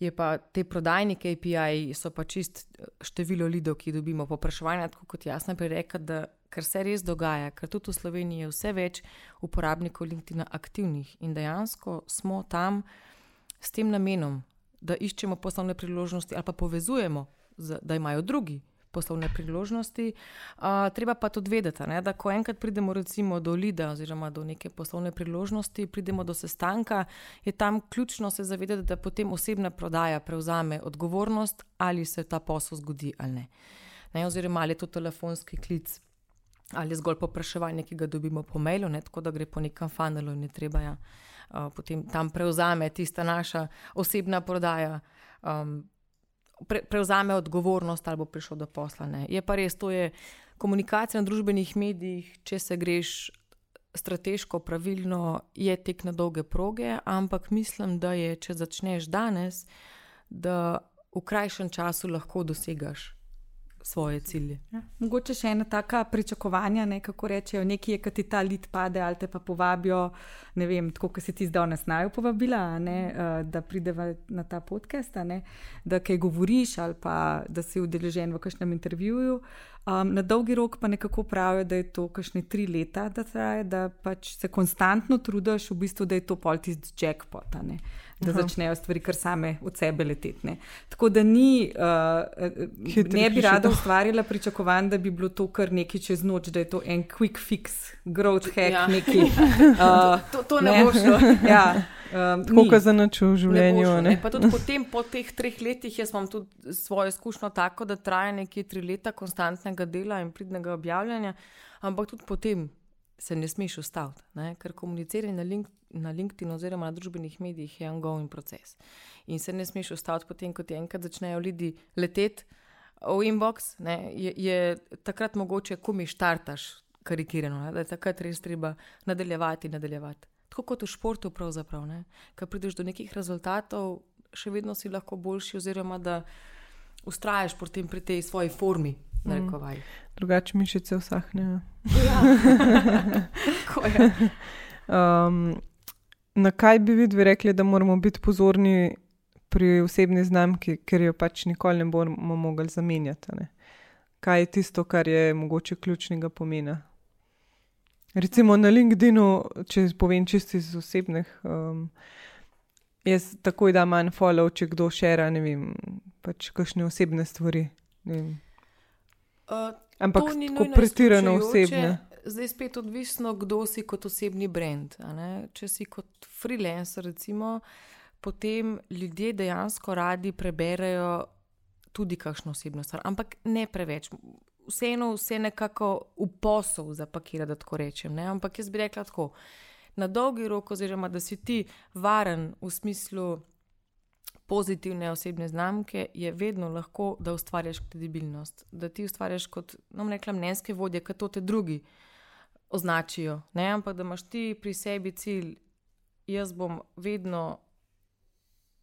Je pa te prodajne KPI, so pa čist število lidov, ki dobimo, popraševanje, tako kot jaz naprej reka, da kar se res dogaja, ker tudi v Sloveniji je vse več uporabnikov LinkedIn aktivnih in dejansko smo tam s tem namenom, da iščemo poslovne priložnosti ali pa povezujemo, da imajo drugi poslovne priložnosti. Uh, treba pa tudi vedeti, ne, da ko enkrat pridemo recimo do lida oziroma do neke poslovne priložnosti, pridemo do sestanka, je tam ključno se zavedati, da potem osebna prodaja prevzame odgovornost, ali se ta posel zgodi ali ne. ne oziroma ali je to telefonski klic. Ali zgolj popraševanje, ki ga dobimo po mailu, ne, tako da gre po nekem funnelu, in je treba ja, uh, potem tam prevzame tista naša osebna prodaja, um, pre, prevzame odgovornost ali bo prišel do posla. Ne. Je pa res, to je komunikacija na družbenih medijih, če se greš strateško, pravilno, je tek na dolge proge, ampak mislim, da je, če začneš danes, da v krajšem času lahko dosegaš svoje cilje. Ja. Mogoče še ena taka pričakovanja, ne, kako rečejo, nekaj je, ki ti ta lit pade ali te pa povabijo, ne vem, tako kot si ti zdaj nas naj povabila, ne, uh, da prideva na ta podcast, ne, da kaj govoriš ali pa da si udeležen v kakšnem intervjuju. Um, na dolgi rok pa nekako pravijo, da je to kakšne tri leta, da traje, da pač se konstantno trudiš, v bistvu, da je to pol tisti jackpot. Ne da Aha. začnejo stvari kar same od sebe leteti. Tako da ni, uh, ne bi rada ustvarila pričakovanj, da bi bilo to kar nekaj čez noč, da je to en quick fix, growth hack. Ja. Neki, uh, to, to ne, ne bo šlo. ja. Um, Tako kot za noč v življenju. Ne ne. Ne. Tudi potem, po teh treh letih, jaz imam tudi svojo izkušnjo tako, da traja nekje tri leta konstantnega dela in pridnega objavljanja, ampak tudi potem se ne smeš ustaviti, ker komuniciranje na, link, na LinkedIn oziroma na družbenih medijih je ongoing proces. In se ne smeš ustaviti, potem, ko ti enkrat začnejo ljudi leteti v inbox, ne, je, je takrat mogoče, ko mi štartaš, karikirano, ne, da je takrat res treba nadaljevati nadaljevati. Tako kot v športu, pravzaprav. Ko prideš do nekih rezultatov, še vedno si lahko boljši, oziroma da ustraješ pri tej svoji formi. Mm. Drugače mišice vsahnejo. Ja. um, na kaj bi vi rekli, da moramo biti pozorni pri osebni znamki, ker jo pač nikoli ne bomo mogli zamenjati? Ne? Kaj je tisto, kar je mogoče ključnega pomena? Recimo na LinkedInu, če povem čisto iz osebnih, um, jaz takoj da manj follow, če kdo šera, ne vem, pač kakšne osebne stvari. Uh, Ampak tako pretirano osebne. Zdaj je spet odvisno, kdo si kot osebni brand. Če si kot freelancer, recimo, potem ljudje dejansko radi preberejo tudi kakšno osebno stvar, ampak ne preveč. Vseeno vse nekako v posel zapakira, da tako rečem. Ne? Ampak jaz bi rekla tako, na dolgi rok, oziroma da si ti varen v smislu pozitivne osebne znamke, je vedno lahko, da ustvarjaš kredibilnost, da ti ustvarjaš kot, no, rekla, mnenjske vodje, kot to te drugi označijo. Ne? Ampak da imaš ti pri sebi cilj, jaz bom vedno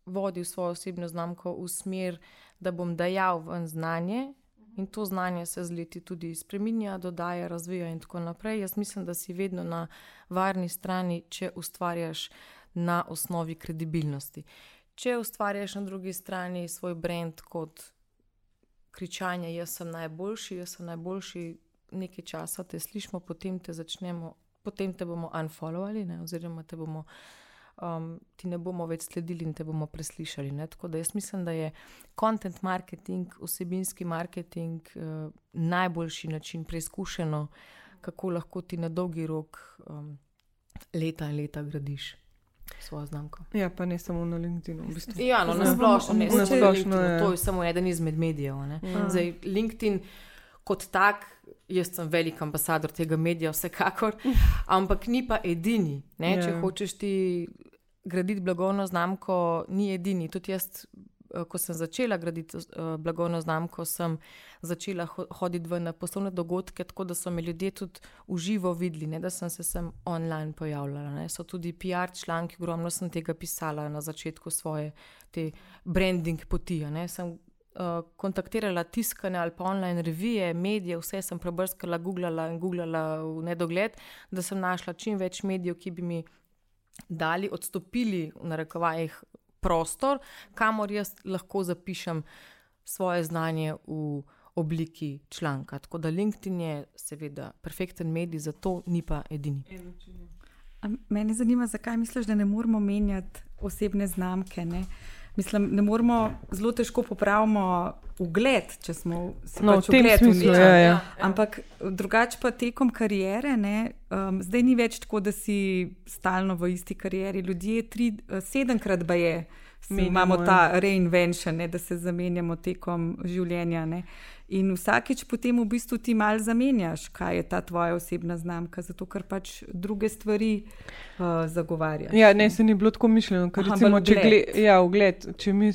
vodil svojo osebno znamko v smer, da bom dajal ven znanje In to znanje se z leti tudi spremenja, dodaja, razvija in tako naprej. Jaz mislim, da si vedno na varni strani, če ustvarjaš na osnovi kredibilnosti. Če ustvarjaš na drugi strani svoj brand kot kričanje, jaz sem najboljši, jaz sem najboljši, nekaj časa te slišimo, potem te začnemo, potem te bomo unfollowali, ne, oziroma te bomo. Um, ti ne bomo več sledili in te bomo preslišali. Ne? Tako da jaz mislim, da je content marketing, osebinski marketing uh, najboljši način preizkušeno, kako lahko ti na dolgi rok um, leta in leta gradiš svojo znamko. Ja, pa ne samo na LinkedIn. V bistvu. Ja, no, na splošno, ne samo na LinkedIn. To je samo eden izmed medijev. Ja. Zdaj, LinkedIn kot tak, jaz sem velik ambasador tega medija, vsekakor, ampak ni pa edini. Ne? Če ja. hočeš ti graditi blagovno znamko, ni edini. Tudi jaz ko sem začela graditi uh, blagovno znamko, sem začela hoditi na poslovne dogodke, tako da so me ljudje tudi uživo videli, ne da sem se sem online pojavljala. Ne. So tudi PR članki, ogromno sem tega pisala na začetku svoje te branding poti. Ne. Sem uh, kontaktirala tiskane ali pa online revije, medije, vse sem prebrskala, googlala in googlala v nedogled, da sem našla čim več medijev, ki bi mi. Dali, odstopili, v narekovajih, prostor, kamor jaz lahko zapišem svoje znanje v obliki članka. Tako da LinkedIn je seveda perfekten medij, zato ni pa edini. Mene zanima, zakaj misliš, da ne moramo menjati osebne znamke. Ne? Mislim, ne moramo zelo težko popraviti ugled, če smo se no, pač v tem smislu. Ja, ja. Ampak drugače pa tekom karijere, ne, um, zdaj ni več tako, da si stalno v isti karieri. Ljudje tri, sedemkrat baje. Imamo ta ja. reinvention, da se zamenjamo tekom življenja. Ne. In vsakeč potem v bistvu ti malo zamenjaš, kaj je ta tvoja osebna znamka, zato ker pač druge stvari uh, zagovarjaš. Ja, ne, se ni bilo tako mišljeno. Ker, recimo, če, gled, ja, ugled, če, mi,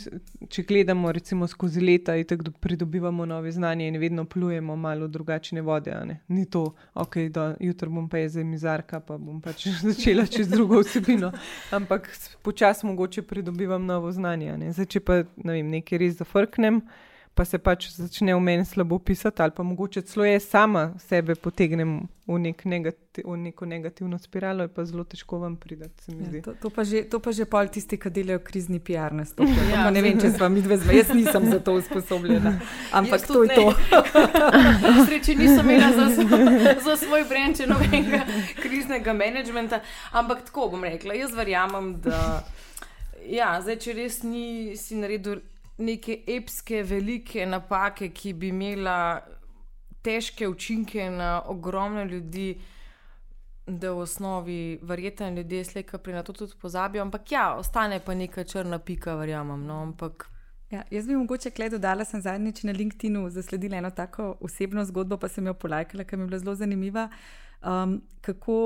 če gledamo recimo, skozi leta in tako pridobivamo nove znanje in vedno plujemo malo drugačne vode. Ni to, ok, da jutro bom pa jaz mizarka, pa bom pač začela čez drugo vsebino. Ampak počasi mogoče pridobivam novo znanje. Ne. Zdaj, če pa ne vem, nekaj res zafrknem pa se pač začne v meni slabo pisati, ali pa mogoče celo jaz sama sebe potegnem v, nek negati, v neko negativno spiralo, je pa zelo težko vam pridati. Ja, to, to, pa že, to pa že pol tisti, ki delajo krizni PR na stolu. Ja, ne vem, če sem vam idve zma, jaz nisem za to usposobljena. Ampak to je to. Sreči nisem imela za, za svoj brend, če nobenega kriznega menedžmenta. Ampak tako bom rekla, jaz verjamem, da. Ja, zdaj, če res ni si naredil neke epske, velike napake, ki bi imela težke učinke na ogromne ljudi, da v osnovi verjetno ljudje slejka pri na to tudi pozabijo. Ampak ja, ostane pa neka črna pika, verjamem. No? Ampak, Ja, jaz bi mogoče kle dodala, sem zadnjič na LinkedIn-u zasledila eno tako osebno zgodbo, pa sem jo polajkala, ker mi je bila zelo zanimiva. Um, kako,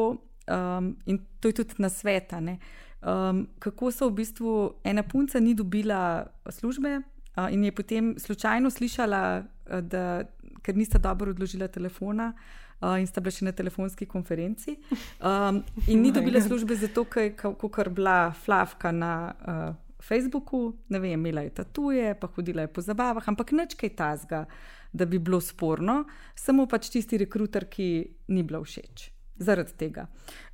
um, in to je tudi na sveta. Uh, um, kako so v bistvu ena punca ni dobila službe uh, in je potem slučajno slišala, uh, da ker nista dobro odložila telefona. Uh, in sta bila še na telefonski konferenci, um, in ni dobila službe zato, ker je bila flavka na uh, Facebooku, ne vem, imela je tatuje, pa hodila je po zabavah, ampak nič kaj tazga, da bi bilo sporno, samo pač tisti rekruter, ki ni bila všeč zaradi tega.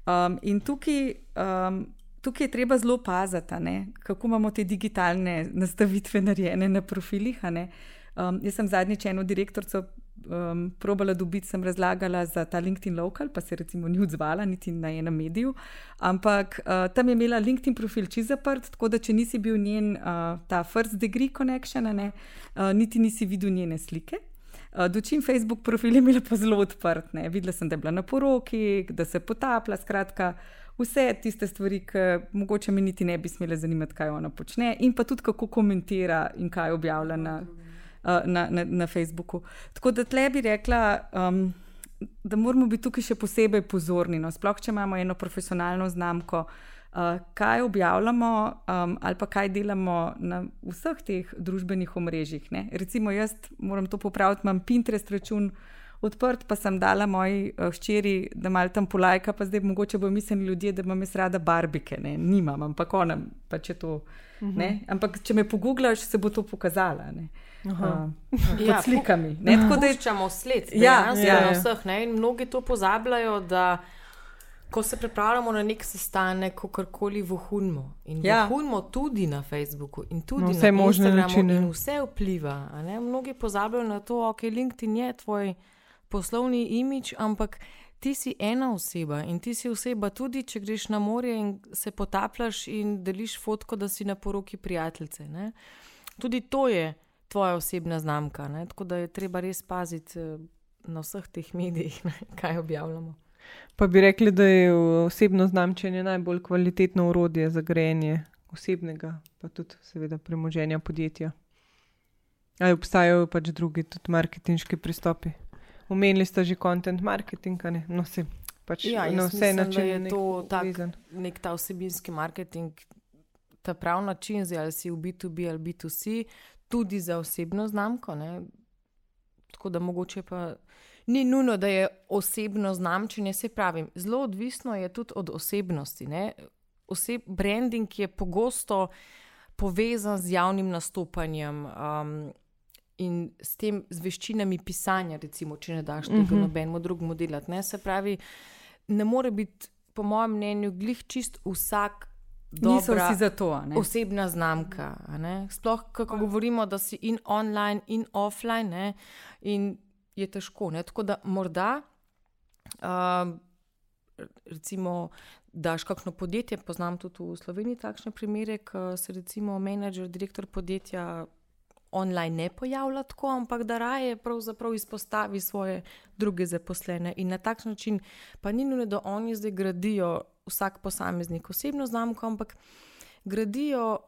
Um, in tukaj um, tukaj je treba zelo paziti, kako imamo te digitalne nastavitve narejene na profilih. Um, jaz sem zadnjič eno direktorico um, probala dobiti, sem razlagala za ta LinkedIn Local, pa se recimo ni odzvala niti na enem mediju. Ampak uh, tam je imela LinkedIn profil čez zaprt, tako da če nisi bil njen uh, ta first degree connection, ne, uh, niti nisi videl njene slike. Uh, Dočim Facebook profil je imela pa zelo odprt. Ne. Videla sem, da je bila na poroki, da se potapla, skratka vse tiste stvari, ki mogoče mi niti ne bi smele zanimati, kaj ona počne, in pa tudi kako komentira in kaj objavlja na, na, na, na Facebooku. Tako da tle bi rekla. Um, Da moramo biti tukaj še posebej pozorni, no, sploh če imamo eno profesionalno znamko, uh, kaj objavljamo um, ali pa kaj delamo na vseh teh družbenih omrežjih. Ne. Recimo, jaz moram to popraviti, imam Pinterest račun, odprt, pa sem dala moji uh, hčeri, da mal tam polajka, pa zdaj mogoče bo mislili ljudje, da imam jaz rada barbike, ne, nimam, ampak ona pa če to. Uh mhm. -huh. Ampak če me poguglaš, se bo to pokazala. Uh, ja, slikami. Ne, tako da iščemo sled, ja, ja, ja. vseh. Ne, mnogi to pozabljajo, da ko se pripravljamo na nek sestanek, kakorkoli vohunimo. In ja. vohunimo tudi na Facebooku in tudi no, na Instagramu, in vse vpliva. Mnogi pozabljajo na to, okay, LinkedIn je tvoj poslovni imič, ampak ti si ena oseba in ti si oseba tudi, če greš na morje in se potapljaš in deliš fotko, da si na poroki prijateljice. Ne? Tudi to je tvoja osebna znamka. Ne? Tako da je treba res paziti eh, na vseh teh medijih, ne? kaj objavljamo. Pa bi rekli, da je osebno znamčenje najbolj kvalitetno urodje za grejenje osebnega, pa tudi, seveda, premoženja podjetja. Ali obstajajo pač drugi, tudi marketinški pristopi? Omenili ste že content marketing, ali no, se pač ja, na vse načine. Je to tak, nek ta osebinski marketing, ta pravi način, zdaj, ali si v B2B ali B2C, tudi za osebno znamko. Ne? Tako da mogoče pa ni nujno, da je osebno znamčenje, se pravi, zelo odvisno je tudi od osebnosti. Oseb, branding je pogosto povezan z javnim nastopanjem um, in s tem z veščinami pisanja, recimo, če ne daš tega uh mhm. -huh. nobenemu drugemu delati. Ne? Se pravi, ne more biti, po mojem mnenju, glih čist vsak. Niso vsi za to. Osebna znamka. Sploh, kako govorimo, da si in online, in offline. Ne? In je težko. Ne? Tako da morda, uh, recimo, daš kakšno podjetje, poznam tudi v Sloveniji takšne primere, ko se recimo menedžer, direktor podjetja online ne pojavlja tako, ampak da raje pravzaprav izpostavi svoje druge zaposlene. In na takšen način pa ni nujno, da oni zdaj gradijo vsak posameznik osebno znamko, ampak gradijo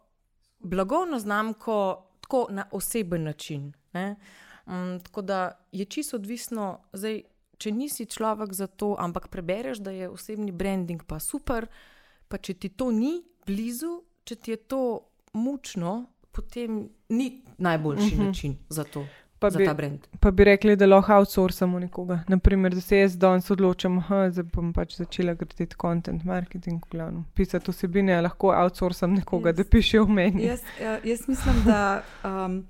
blagovno znamko tako na oseben način. Ne? Um, tako da je čisto odvisno, zdaj, če nisi človek za to, ampak prebereš, da je osebni branding pa super, pa če ti to ni blizu, če ti je to mučno, potem ni najboljši uh mhm. -huh. način za to. Pa bi, pa bi rekli, da lahko outsourcamo nekoga. Naprimer, da se jaz danes odločam, da bom pač začela graditi content marketing, glavno. pisati osebine, lahko outsourcam nekoga, jaz, da piše v meni. Jaz, ja, jaz mislim, da um,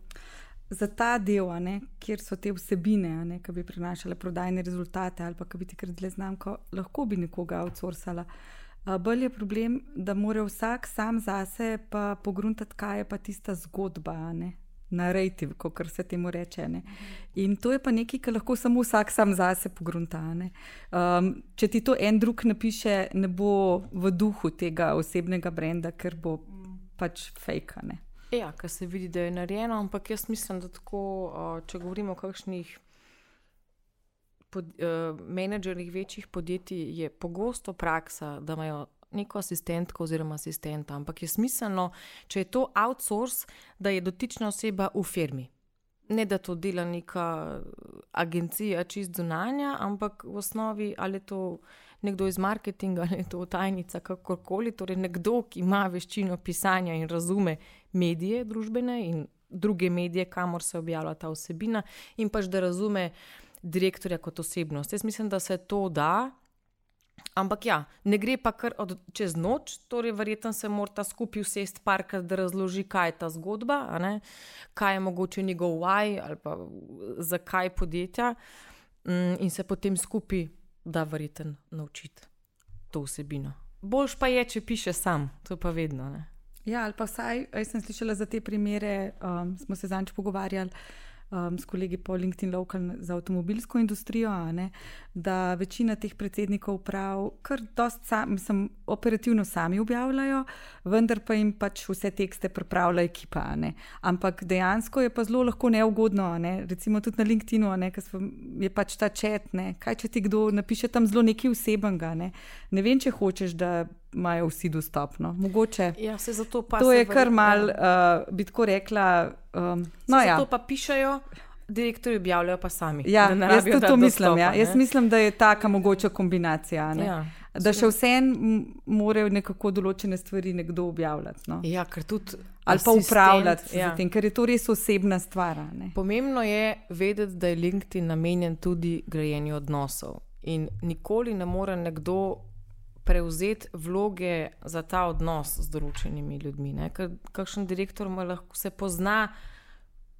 za ta del, ne, kjer so te vsebine, ki bi prinašale prodajne rezultate ali pa ki bi ti kradle znamko, lahko bi nekoga outsourcala. Bolj je problem, da mora vsak sam zase pa pogruntati, kaj je pa tista zgodba, ne? narrativ, kot se temu reče. Ne? In to je pa nekaj, kar lahko samo vsak sam zase pogrunta. Um, če ti to en drug napiše, ne bo v duhu tega osebnega brenda, ker bo pač fake. Ne? Ja, kar se vidi, da je narejeno, ampak jaz mislim, da tako, če govorimo o kakšnih. Pod, uh, menedžerjih večjih podjetij je pogosto praksa, da imajo neko asistentko oziroma asistenta, ampak je smiselno, če je to outsource, da je dotična oseba v firmi. Ne da to dela neka agencija, čist zunanja, ampak v osnovi ali je to nekdo iz marketinga ali je to tajnica, kakorkoli. Torej, nekdo, ki ima veščino pisanja in razume medije, družbene in druge medije, kamor se objavlja ta osebina, in pač da razume direktorja kot osebnost. Jaz mislim, da se to da. Ampak ja, ne gre pa kar od, čez noč, torej verjetno se mora ta skupaj usesti parkrat, razloži, kaj je ta zgodba, kaj je mogoče njegov why ali pa zakaj podjetja, mm, in se potem skupaj da verjetno naučiti to vsebino. Boljš pa je, če piše sam, to pa vedno. Ne? Ja, ali pa vsaj, jaz sem slišala za te primere, um, smo se zanj pogovarjali um, s kolegi po LinkedIn Local za avtomobilsko industrijo, ne, da večina teh predsednikov prav, kar dost sam, mislim, operativno sami objavljajo, vendar pa jim pač vse tekste pripravlja ekipa. Ne. Ampak dejansko je pa zelo lahko neugodno, ne. recimo tudi na LinkedInu, ker je pač ta čet, ne. kaj če ti kdo napiše tam zelo nekaj vsebenega. Ne. ne vem, če hočeš, da imajo vsi dostopno. Mogoče. Ja, se zato pa. To je kar mal, uh, bi tako rekla. Um, no, ja. To pa pišajo. Direktori objavljajo pa sami. Ja, jaz tudi to mislim. Ja. Jaz mislim, da je taka mogoča kombinacija. Ja. Da še vseeno morajo nekako določene stvari nekdo objavljati. No? Ja, ker tudi. Ali pa upravljati, ja. tem, ker je to res osebna stvar. Pomembno je vedeti, da je LinkedIn namenjen tudi grajenju odnosov. In nikoli ne more nekdo prevzeti vloge za ta odnos z določenimi ljudmi. Ne? Ker kakšen direktor lahko se pozna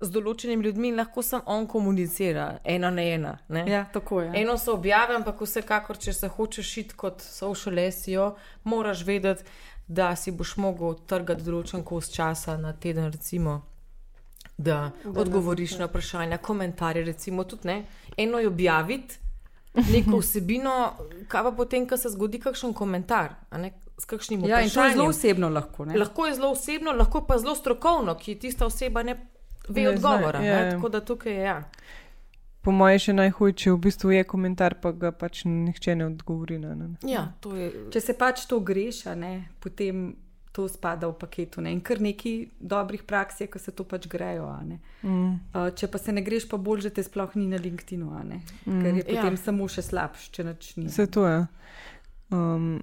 z določenimi ljudmi in lahko samo on komunicira, ena na ena. Ja, tako je. Eno se objavi, ampak vsekakor, če se hočeš šiti kot social SEO, moraš vedeti, da si boš mogel trgati določen kos časa na teden, recimo. Da, da odgovoriš na vprašanja, komentarje. Recimo, tudi, ne, eno je objaviti neko vsebino, kaj pa potem, ko se zgodi kakšen komentar. S kakšnim ja, vprašanjem. To je zelo osebno. Lahko, lahko je zelo osebno, lahko pa zelo strokovno, ki tista oseba ne ve ne odgovora. Zna, ja. Tako da tukaj je. Ja. Po mojem, še najhujše v bistvu je komentar, pa ga pač nihče ne odgovori. Ne, ne. Ja, je... Če se pač to greša, ne, potem to spada v paketu. Ne. In kar nekaj dobrih praks je, ko se to pač grejo. Mm. Uh, če pa se ne greš, pa bolj že te sploh ni na LinkedInu, mm. ker je potem ja. samo še slabš, če noč ni. Se to je. Um,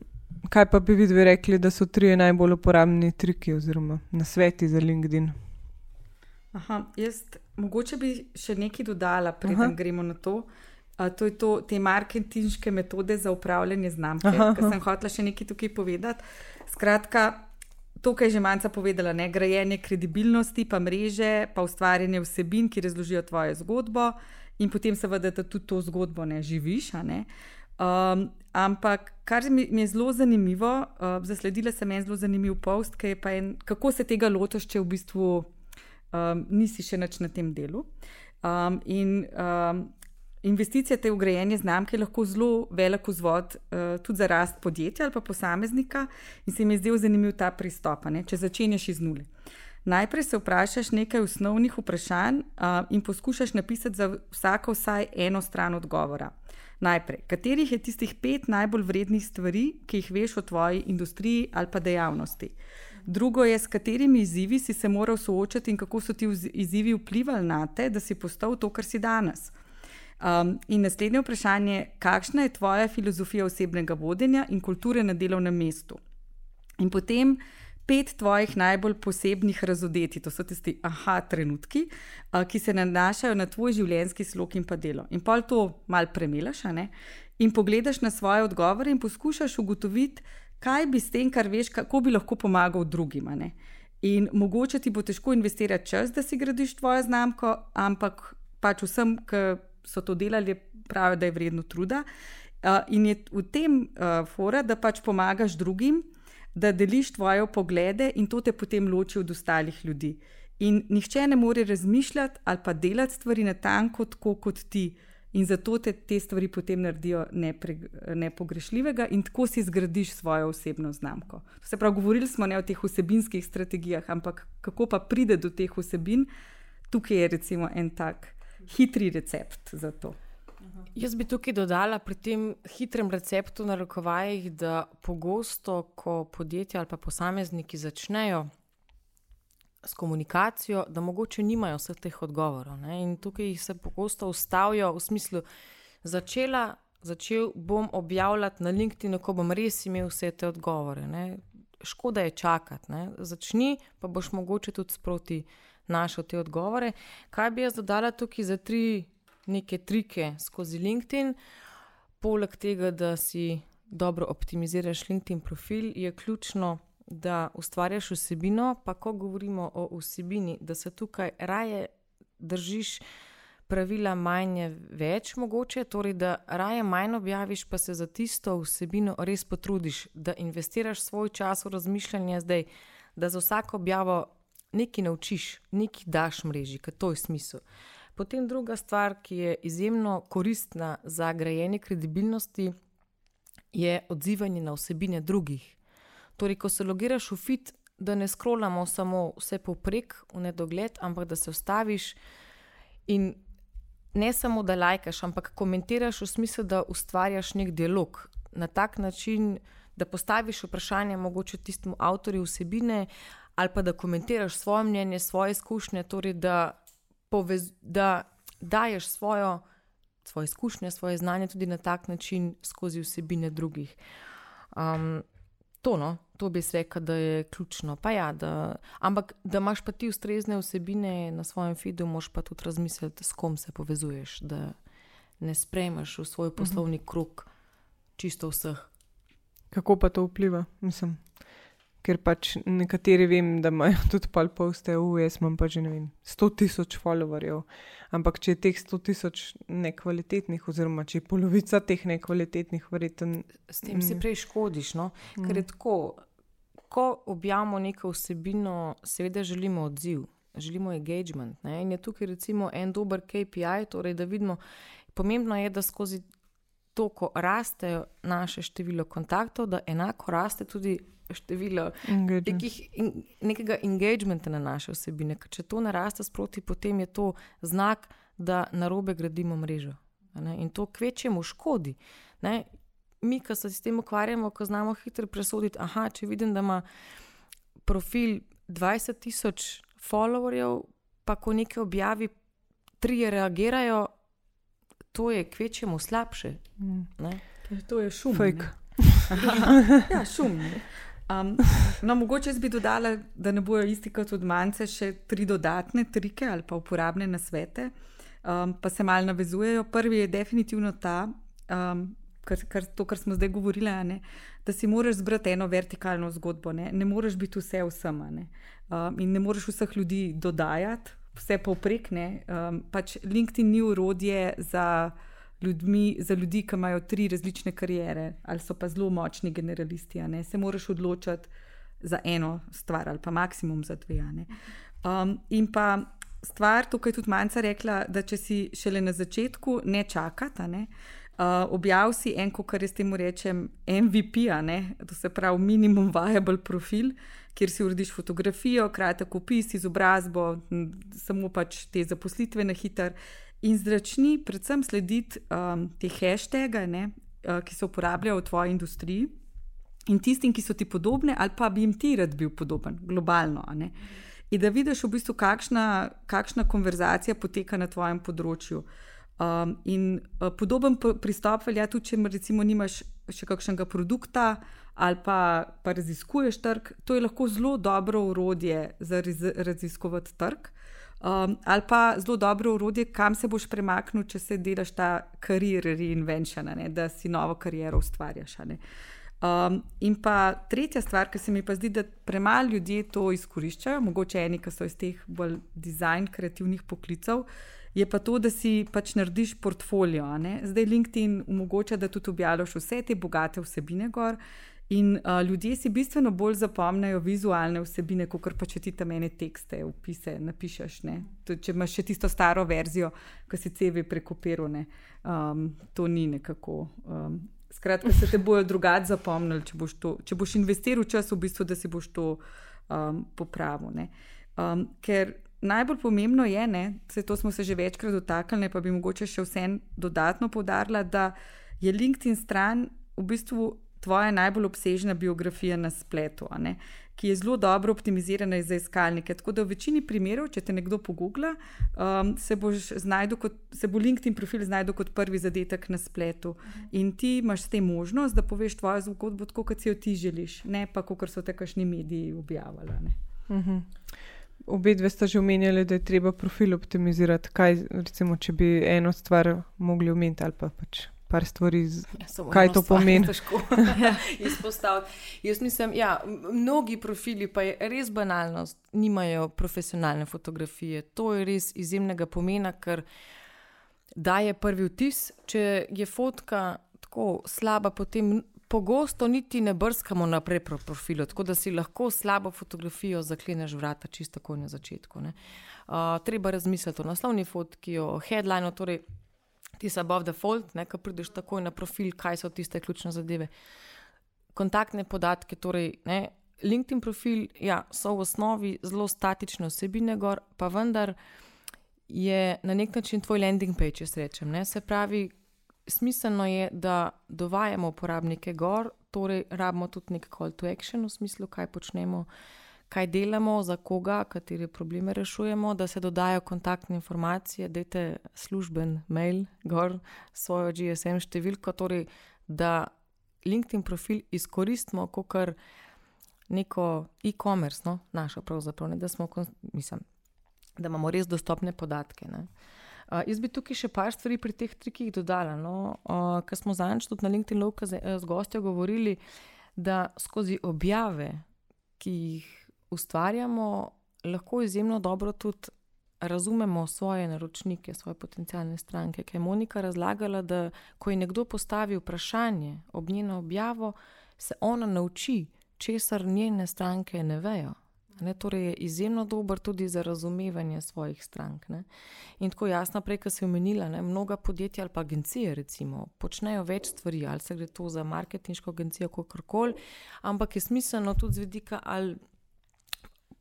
kaj pa bi vi dve rekli, da so tri najbolj uporabni triki oziroma nasveti za LinkedIn? Aha, jaz, mogoče bi še nekaj dodala, preden gremo na to. Uh, to je to, te marketinške metode za upravljanje znamke, ki sem hotela še nekaj tukaj povedati. Skratka, to, kar je že Manca povedala, ne grajenje kredibilnosti, pa mreže, pa ustvarjanje vsebin, ki razložijo tvojo zgodbo, in potem seveda, da tudi to zgodbo ne živiš. Ne? Um, ampak, kar mi, mi je zelo zanimivo, uh, zasledila sem en zelo zanimiv post, kako se tega lotiš, če v bistvu um, nisi še nič na tem delu. Um, in um, investicija te ugrajene znamke je lahko zelo velik vzvod uh, tudi za rast podjetja ali pa posameznika, in se mi je zdel zanimiv ta pristop, ne? če začenjaš iz nule. Najprej se vprašaš nekaj osnovnih vprašanj uh, in poskušaš napisati za vsako vsaj eno stran odgovora. Najprej, katerih je tistih pet najbolj vrednih stvari, ki jih veš o tvoji industriji ali pa dejavnosti? drugo je, s katerimi izzivi si se moral soočati in kako so ti izzivi vplivali na te, da si postal to, kar si danes. Um, in naslednje vprašanje, kakšna je tvoja filozofija osebnega vodenja in kulture na delovnem mestu? In potem pet tvojih najbolj posebnih razodeti, to so tisti aha trenutki, uh, ki se nanašajo na tvoj življenjski slog in pa delo. In pol to mal premelaš, in pogledaš na svoje odgovore in poskušaš ugotoviti, kaj bi s tem, kar veš, kako bi lahko pomagal drugim. In mogoče ti bo težko investirati čas, da si gradiš tvojo znamko, ampak pač vsem, ki so to delali, pravijo, da je vredno truda. Uh, in je v tem uh, fora, da pač pomagaš drugim, da deliš tvoje poglede in to te potem loči od ostalih ljudi. In nihče ne more razmišljati ali pa delati stvari na tanko, tako kot ti. In zato te, te stvari potem naredijo nepre, nepogrešljivega, in tako si zgradiš svojo osebno znamko. Se pravi, govorili smo ne o teh vsebinskih strategijah, ampak kako pa pride do teh vsebin, tukaj je recimo en tak hitri recept za to. Jaz bi tukaj dodala pri tem hitrem receptu na rokovajih, da pogosto, ko podjetja ali pa posamezniki začnejo s komunikacijo, da mogoče nimajo vseh teh odgovorov. Ne? In tukaj se pogosto ustavijo v smislu, začela, začel bom objavljati na LinkedIn, ko bom res imel vse te odgovore. Ne? Škoda je čakati, ne? začni, pa boš mogoče tudi sproti našel te odgovore. Kaj bi jaz dodala tukaj za tri neke trike skozi LinkedIn, poleg tega, da si dobro optimiziraš LinkedIn profil, je ključno da ustvarjaš vsebino, pa ko govorimo o vsebini, da se tukaj raje držiš pravila manj več mogoče, torej da raje manj objaviš, pa se za tisto vsebino res potrudiš, da investiraš svoj čas v razmišljanje zdaj, da za vsako objavo nekaj naučiš, nekaj daš mreži, ker to je smisel. Potem druga stvar, ki je izjemno koristna za grajenje kredibilnosti, je odzivanje na vsebine drugih. Torej, ko se logiraš v fit, da ne skrolamo samo vse poprek, v nedogled, ampak da se ustaviš in ne samo da lajkaš, ampak komentiraš v smislu, da ustvarjaš nek dialog na tak način, da postaviš vprašanje mogoče tistemu avtorju vsebine ali pa da komentiraš svoje mnenje, svoje izkušnje, torej da, povez, da daješ svojo, svoje izkušnje, svoje znanje tudi na tak način skozi vsebine drugih. Um, to, no, to bi rekel, da je ključno. Ja, da, ampak da imaš pa ti ustrezne vsebine na svojem feedu, moš pa tudi razmisliti, s kom se povezuješ, da ne sprejmeš v svoj poslovni mhm. krug čisto vseh. Kako pa to vpliva? Mislim, ker pač nekateri vem, da imajo tudi pol poste, v jaz imam pa že ne vem, 100 tisoč followerjev. Ampak če je teh 100 tisoč nekvalitetnih, oziroma če je polovica teh nekvalitetnih, verjetno. S tem si prej škodiš, no? mm. ker je tako. Ko objavimo neko vsebino, seveda želimo odziv, želimo engagement. Ne? In je tukaj recimo en dober KPI, torej da vidimo, pomembno je, da skozi to, ko raste naše število kontaktov, da enako raste tudi število nekih, in, nekega engagementa na naše osebine. Ker če to naraste sproti, potem je to znak, da narobe gradimo mrežo. In to kvečemu škodi. Ne? Mi, ki se s tem ukvarjamo, ko znamo hitro presoditi, aha, če vidim, da ima profil 20 tisoč followerjev, pa ko nekaj objavi, tri reagirajo, to je kvečemu slabše. Mm. To je šum. ja, šum. Um, no, mogoče bi dodala, da ne bojo isti kot od manjce, še tri dodatne trike ali pa uporabne nasvete, um, pa se malo navezujejo. Prvi je definitivno ta, um, kar, kar, to, kar smo zdaj govorili, ne, da si moraš zbrati eno vertikalno zgodbo. Ne, ne moreš biti vse vsem um, in ne moreš vseh ljudi dodajati, vse povprek. Um, pač LinkedIn ni urodje za ljudmi, za ljudi, ki imajo tri različne karijere ali so pa zelo močni generalisti. Se moraš odločiti za eno stvar ali pa maksimum za dve. Um, in pa stvar, tukaj je tudi Manca rekla, da če si šele na začetku, ne čakata. Ne? Uh, objav si en, kar jaz temu rečem, MVP, to se pravi minimum viable profil, kjer si urediš fotografijo, kratek opis, izobrazbo, samo pač te zaposlitve na hiter in začni predvsem slediti um, te hashtage, ne, uh, ki se uporabljajo v tvoji industriji in tistim, ki so ti podobni, ali pa bi jim ti rad bil podoben, globalno. In da vidiš, v bistvu, kakšna, kakšna konverzacija poteka na tvojem področju. Um, in uh, podoben pristop velja tudi, če recimo nimaš še kakšnega produkta ali pa, pa raziskuješ trg. To je lahko zelo dobro urodje za raziskovati trg. Um, ali pa zelo dobro urodje, kam se boš premaknil, če se delaš ta karier reinvention, ne, da si novo kariero ustvarjaš. Um, in pa tretja stvar, ki se mi pa zdi, da premalo ljudi to izkoriščajo, mogoče eni, ki so iz teh bolj dizajn, kreativnih poklicev, je pa to, da si pač narediš portfolio. Zdaj LinkedIn omogoča, da tudi objavljaš vse te bogate vsebine gor. In uh, ljudje si bistveno bolj zapomnijo vizualne vsebine, kot pa če ti tam ene tekste, opise napišeš. To, če imaš še tisto staro verzijo, ki si CV prekopiral, um, to ni nekako. Um, skratka, se te bojo drugače zapomnili, če boš, to, če boš investiral čas, v bistvu, da si boš to um, popravil. Um, ker najbolj pomembno je, da to smo se že večkrat dotaknili, pa bi mogoče še vse dodatno povdarila, da je LinkedIn stran v bistvu tvoja najbolj obsežna biografija na spletu, ki je zelo dobro optimizirana za iskalnike. Tako da v večini primerov, če te nekdo pogugla, um, se, kot, se bo LinkedIn profil znašel kot prvi zadetek na spletu. In ti imaš s tem možnost, da poveš tvojo zgodbo tako, kot si jo ti želiš, ne pa kot so te kašni mediji objavljali. Mhm. Obe dve sta že omenjali, da je treba profil optimizirati. Kaj, recimo, če bi eno stvar mogli omeniti, ali pa pač par stvari, ja, kaj to pomeni. Težko izpostaviti. Jaz mislim, ja, mnogi profili, pa je res banalnost, nimajo profesionalne fotografije. To je res izjemnega pomena, ker daje prvi vtis. Če je fotka tako slaba, potem. Pogosto niti ne brskamo naprej po profilu, tako da si lahko slabo fotografijo zakleneš vrata, čisto tako na začetku. Uh, treba razmisliti o naslovni fotki, o headlineu, torej ti si above the fold, ki prideš takoj na profil, kaj so tiste ključne zadeve. Kontaktne podatke, torej ne, LinkedIn profil, ja, so v osnovi zelo statične osebine, gor, pa vendar je na nek način tvoj landing page, če rečem. Ne. Se pravi, smiselno je, da dovajamo uporabnike gor, torej rabimo tudi nek call to action v smislu, kaj počnemo kaj delamo, za koga, katere probleme rešujemo, da se dodajo kontaktne informacije, da je služben mail, gor svojo GSM številko, torej da LinkedIn profil izkoristimo kot neko e-commerce, no, našo pravzaprav, ne, da, smo, mislim, da imamo res dostopne podatke. Uh, jaz bi tukaj še par stvari pri teh trikih dodala. No, uh, Ker smo zadnjič tudi na LinkedIn Loka z, z gostjo govorili, da skozi objave, ki jih ustvarjamo, lahko izjemno dobro tudi razumemo svoje naročnike, svoje potencijalne stranke. Ker je Monika razlagala, da ko je nekdo postavil vprašanje ob njeno objavo, se ona nauči, česar njene stranke ne vejo. Ne, torej je izjemno dober tudi za razumevanje svojih strank. Ne. In tako jasno, prej, ki si omenila, ne, mnoga podjetja ali pa agencije recimo, počnejo več stvari, ali se gre to za marketinško agencijo, kakorkoli, ampak je smiselno tudi z vidika ali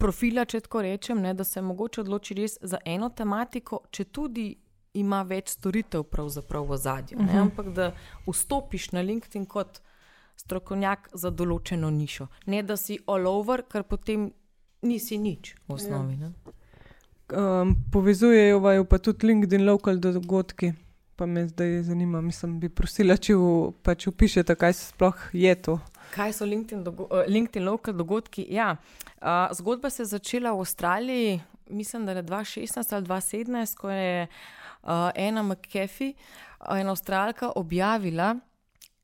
profila, če tako rečem, ne, da se mogoče odloči res za eno tematiko, če tudi ima več storitev v zadju. Uh -huh. Ampak da vstopiš na LinkedIn kot strokovnjak za določeno nišo. Ne da si all over, ker potem nisi nič v osnovi. Ja. Um, povezujejo vaju pa tudi LinkedIn local dogodki. Pa me zdaj zanima, mislim, bi prosila, če v, pač upišete, kaj se sploh je to. Kaj so LinkedIn, dogo uh, LinkedIn local dogodki? Ja, uh, zgodba se je začela v Avstraliji, mislim, da je 2016 ali 2017, ko je uh, ena uh, ena avstralka, objavila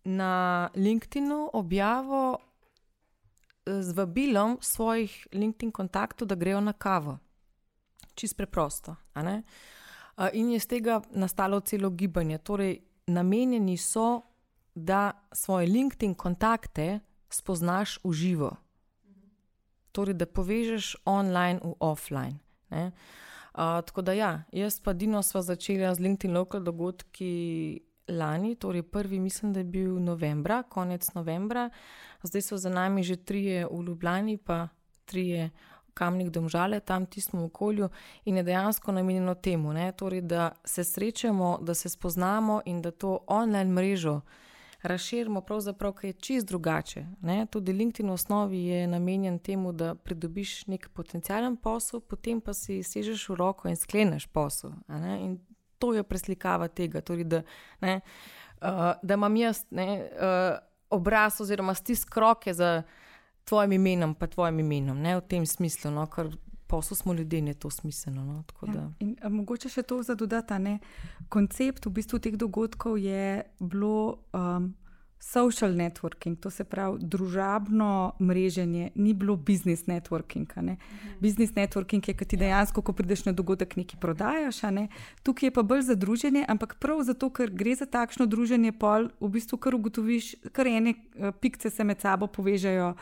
na LinkedInu objavo uh, z vabilom svojih LinkedIn kontaktov, da grejo na kavo. Čist preprosto. Uh, in je z tega nastalo celo gibanje. Torej, namenjeni so da svoje LinkedIn kontakte spoznaš v živo. Torej, da povežeš online v offline. Uh, tako da, ja, jaz pa Dino sva začela z LinkedIn local dogodki lani, torej prvi, mislim, da je bil novembra, konec novembra, zdaj so za nami že trije v Ljubljani, pa trije Kamnih domžale, tam tistem okolju in je dejansko namenjeno temu, ne, torej, da se srečamo, da se spoznamo in da to online mrežo razširimo, pravzaprav, kaj je čist drugače. Ne? Tudi LinkedIn v osnovi je namenjen temu, da pridobiš nek potencijalen posel, potem pa si sežeš v roko in skleneš posel. In to je preslikava tega, torej, da, ne, uh, da imam jaz ne, uh, obraz oziroma stisk roke za tvojim imenom, pa tvojim imenom, ne, v tem smislu. No, poslu smo ljudje, je to smiselno. No? Ja. In, a, mogoče še to za dodati. Koncept v bistvu teh dogodkov je bilo um, social networking, to se pravi družabno mreženje, ni bilo business networking. Mhm. Business networking je, ki ti dejansko, ko prideš na dogodek, nekaj prodajaš. Ne? Tukaj je pa bolj za druženje, ampak prav zato, ker gre za takšno druženje, pol v bistvu kar ugotoviš, kar ene uh, pikce se med sabo povežajo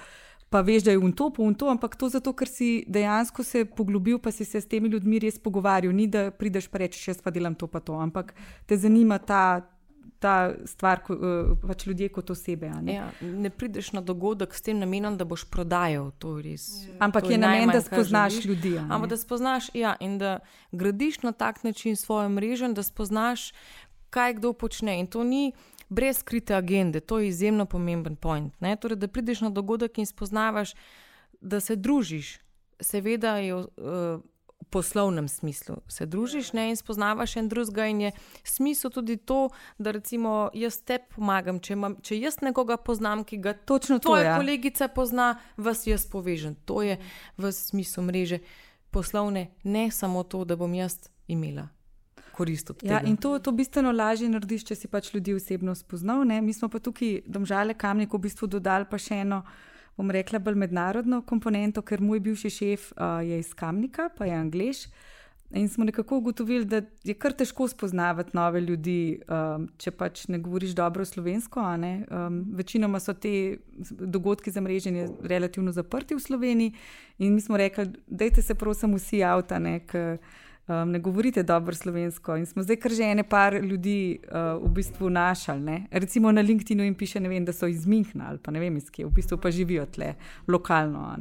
pa veš, da je un to, un to, ampak to zato, ker si dejansko se poglobil, pa si se s temi ljudmi res pogovarjal. Ni da prideš pa reči, jaz pa delam to, pa to, ampak te zanima ta. Ta stvar, eh, pač ljudje kot osebe. Ne? Ja, ne prideš na dogodek s tem namenom, da boš prodajal to res. Ja. Ampak to je, je namen, da spoznaš ljudi. Ampak da spoznaš, ja, in da gradiš na tak način svojo mrežo, da spoznaš, kaj kdo počne. In to ni brez skrite agende, to je izjemno pomemben point. Torej, da prideš na dogodek in spoznavaš, da se družiš, seveda je v uh, poslovnem smislu, se družiš ne, in spoznavaš en drugega. In je smisel tudi to, da recimo jaz te pomagam, če, imam, če jaz nekoga poznam, ki ga točno tvoja to, ja. kolegica pozna, vas jaz povežem. To je v smislu mreže poslovne, ne samo to, da bom jaz imela korist od ja, tega. Ja, in to, to bistveno lažje narediš, če si pač ljudi osebno spoznal. Ne? Mi smo pa tukaj, domžale, kamnik, v bistvu dodali pa še eno, bom rekla, bolj mednarodno komponento, ker moj bivši šef uh, je iz Kamnika, pa je angliš. In smo nekako ugotovili, da je kar težko spoznavati nove ljudi, um, če pač ne govoriš dobro slovensko. Um, večinoma so te dogodki za mreženje relativno zaprti v Sloveniji, in mi smo rekli, da se prosim vsi avta, ker um, ne govorite dobro slovensko. In smo zdaj kar že ene par ljudi uh, v bistvu našali. Ne? Recimo na LinkedIn jim piše, vem, da so iz Münchna ali pa ne vem iz kje, v bistvu pa živijo tle lokalno.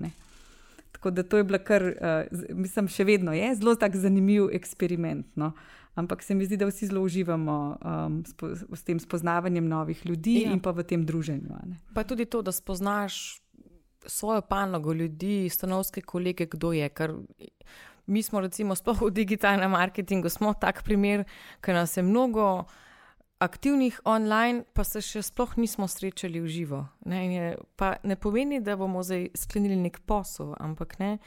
Tako da to je bilo kar, uh, mislim, še vedno je zelo tak zanimiv eksperiment. No? Ampak se mi zdi, da vsi zelo uživamo um, spo, s tem spoznavanjem novih ljudi ja. in pa v tem druženju. Pa tudi to, da spoznaš svojo panogo ljudi, stanovske kolege, kdo je. Kar mi smo, recimo, sploh v digitalnem marketingu, smo tak primer, ker nas je mnogo aktivnih online, pa se še sploh nismo srečali v živo. Ne, je, ne pomeni, da bomo zdaj sklenili nek posel, ampak ne.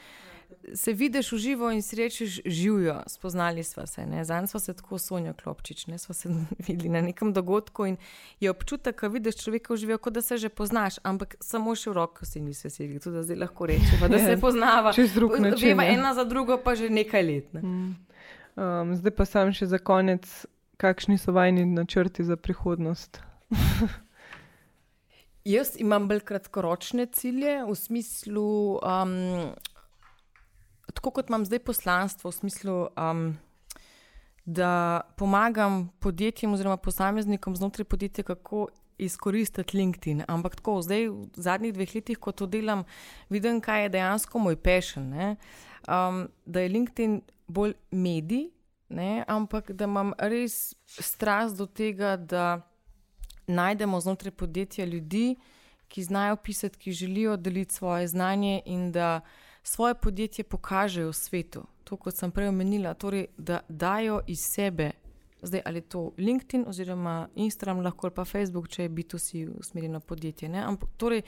Se vidiš v živo in si rečeš, živijo, spoznali smo se. Zanj smo se tako sonja klopčič, ne smo se videli na nekem dogodku in je občutek, ko vidiš človeka v živo, kot da se že poznaš, ampak samo še v roko si nisi veselil, tudi zdaj lahko rečeš, da se poznava. Čez drug način. Živa ena za drugo pa že nekaj let. Ne. Mm. Um, zdaj pa sam še za konec kakšni so vajni načrti za prihodnost? Jaz imam bolj kratkoročne cilje, v smislu, um, tako kot imam zdaj poslanstvo, v smislu, um, da pomagam podjetjem oziroma posameznikom znotraj podjetja, kako izkoristiti LinkedIn. Ampak tako, zdaj v zadnjih dveh letih, ko to delam, vidim, kaj je dejansko moj pešen. Um, da je LinkedIn bolj medij, ne, ampak da imam res strast do tega, da najdemo znotraj podjetja ljudi, ki znajo pisati, ki želijo deliti svoje znanje in da svoje podjetje pokažejo svetu. To, kot sem prej omenila, torej, da dajo iz sebe. Zdaj, ali je to LinkedIn oziroma Instagram, lahko pa Facebook, če je B2C usmerjeno podjetje. Ampak, torej,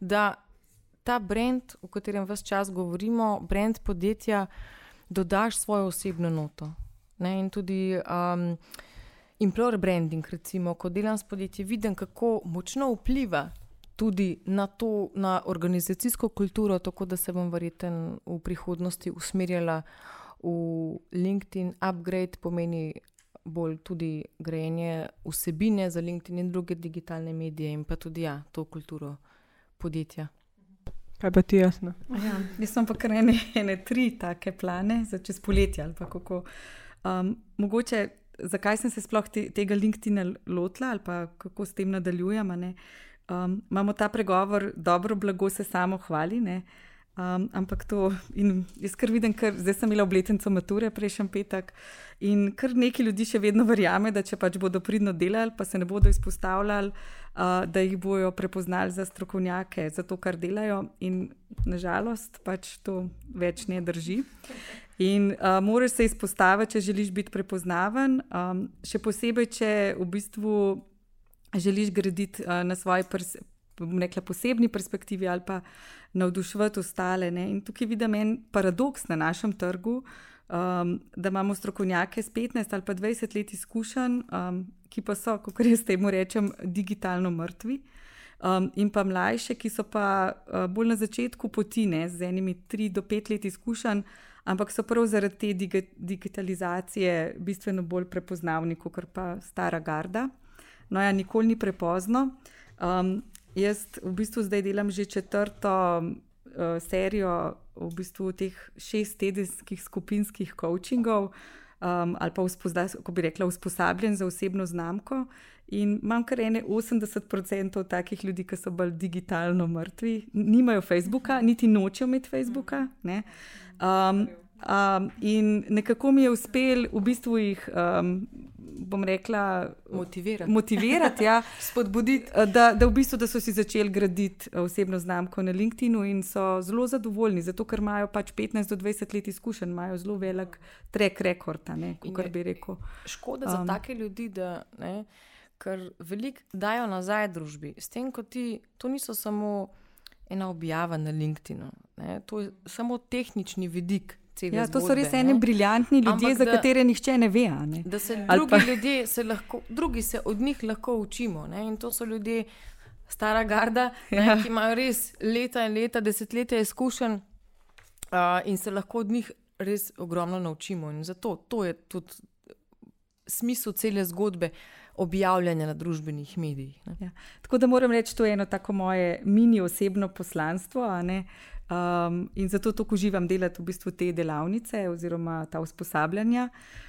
da ta brand, o katerem vse čas govorimo, brand podjetja, dodaš svojo osebno noto. Ne? In tudi um, employer branding, recimo, ko delam s podjetjem, vidim, kako močno vpliva tudi na to, na organizacijsko kulturo, tako da se bom verjetno v prihodnosti usmerjala v LinkedIn. Upgrade pomeni bolj tudi grejenje vsebine za LinkedIn in druge digitalne medije, in pa tudi ja, to kulturo podjetja. Kaj pa ti jasno? Ja, jaz sem pa kar ene, ene tri take plane za čez poletje ali pa kako. Um, mogoče, zakaj sem se sploh te, tega LinkedIn-a lotila ali pa kako s tem nadaljujem. Um, imamo ta pregovor, dobro blago se samo hvali. Um, ampak to, in jaz kar vidim, ker zdaj sem imela obletnico mature prejšnji petek in kar nekaj ljudi še vedno verjame, da če pač bodo pridno delali, pa se ne bodo izpostavljali, uh, da jih bojo prepoznali za strokovnjake, za to, kar delajo. In nažalost, pač to več ne drži. In uh, moraš se izpostaviti, če želiš biti prepoznaven, um, še posebej, če v bistvu želiš graditi uh, na svoji pers posebni perspektivi ali pa navduševati ostale. Ne? In tukaj vidim en paradoks na našem trgu, um, da imamo strokovnjake s 15 ali pa 20 let izkušenj, um, ki pa so, kot jaz temu rečem, digitalno mrtvi. Um, in pa mlajše, ki so pa uh, bolj na začetku poti, ne, z enimi 3 do 5 let izkušenj, ampak so prav zaradi te dig digitalizacije bistveno bolj prepoznavni kot pa stara garda. No, ja, nikoli ni prepozno. Um, jaz v bistvu zdaj delam že četrto uh, serijo v bistvu teh šest tedenskih skupinskih coachingov. Um, ali pa, kako bi rekla, usposabljen za osebno znamko. In imam kar ene 80% takih ljudi, ki so bolj digitalno mrtvi, nimajo Facebooka, niti nočejo imeti Facebooka. Um, um, in nekako mi je uspel v bistvu jih, um, bom rekla, motivirati. motivirati ja, Spodbuditi. Da, da, v bistvu, da so si začeli graditi osebno znamko na LinkedIn in so zelo zadovoljni, zato ker imajo pač 15 do 20 let izkušenj, imajo zelo velik trek rekord. Škoda um, za take ljudi, da. Ne, ker veliko dajo nazaj družbi. S tem, ko ti to niso samo ena objava na LinkedIn, to je samo tehnični vidik. Ja, to so res eni briljantni ljudje, Ampak za da, katere nihče ne ve. Ne? Da se drugi, pa... ljudje, se lahko, drugi se od njih lahko učimo. Ne? In to so ljudje, stara garda, ja. ne, ki imajo res leta in leta, desetletja izkušenj uh, in se lahko od njih res ogromno naučimo. In zato to je tudi smisel cele zgodbe objavljanja na družbenih medijih. Ja. Tako da moram reči, to je eno tako moje mini osebno poslanstvo. Um, in zato tako uživam delati v bistvu te delavnice oziroma ta usposabljanja.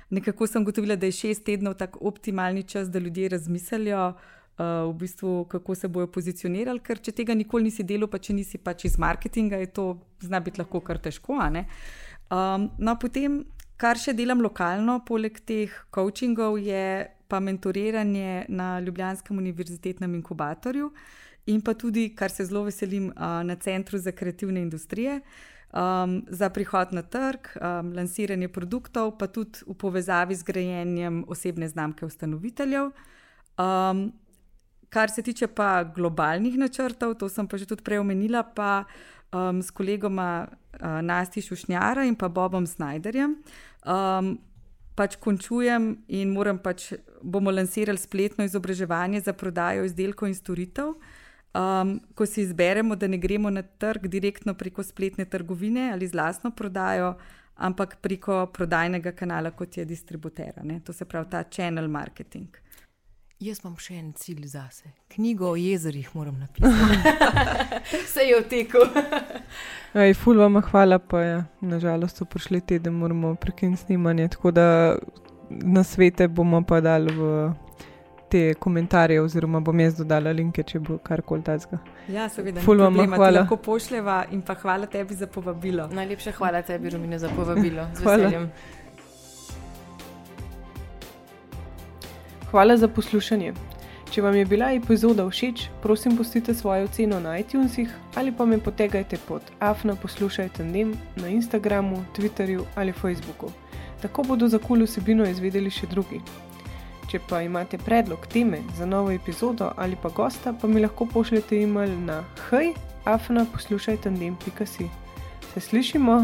Nekako sem gotovila, da je šest tednov tako optimalni čas, da ljudje razmislijo, uh, v bistvu, kako se bodo pozicionirali, ker če tega nikoli nisi delal, pa če nisi pač iz marketinga, je to zna biti lahko kar težko. Um, no, potem, kar še delam lokalno, poleg teh coachingov, je pa mentoriranje na Ljubljanskem univerzitetnem inkubatorju in pa tudi, kar se zelo veselim, na Centru za kreativne industrije. Um, za prihod na trg, um, lansiranje produktov, pa tudi v povezavi z grajenjem osebne znamke ustanoviteljev. Um, kar se tiče pa globalnih načrtov, to sem pa že tudi prej omenila, pa um, s kolegoma uh, Nasti Šušnjara in pa Bobom Snyderjem. Um, pač končujem in moram pač, bomo lansirali spletno izobraževanje za prodajo izdelkov in storitev. Um, ko si izberemo, da ne gremo na trg direktno preko spletne trgovine ali z lastno prodajo, ampak preko prodajnega kanala, kot je distributer. To se pravi ta channel marketing. Jaz imam še en cilj zase. Knjigo o jezerih moram napisati. Vse je v teku. Ful vam hvala, pa je ja, nažalost prišli teden, moramo prekiniti snimanje. Tako da na svete bomo pa dali v te komentarje, oziroma bom jaz dodala linke, če bo karkoli tazga. Ja, seveda. Ful vam hvala. Lahko pošljeva in pa hvala tebi za povabilo. Najlepša hvala tebi, Romina, za povabilo. Z veseljem. Hvala. Hvala za poslušanje. Če vam je bila epizoda všeč, prosim, pustite svojo oceno na iTunesih ali pa me potegajte pod afna poslušajte nem na Instagramu, Twitterju ali Facebooku. Tako bodo za kul vsebino izvedeli še drugi. Če pa imate predlog teme za novo epizodo ali pa gosta, pa mi lahko pošljete e-mail na hej, afna poslušajte nem.si. Se slišimo!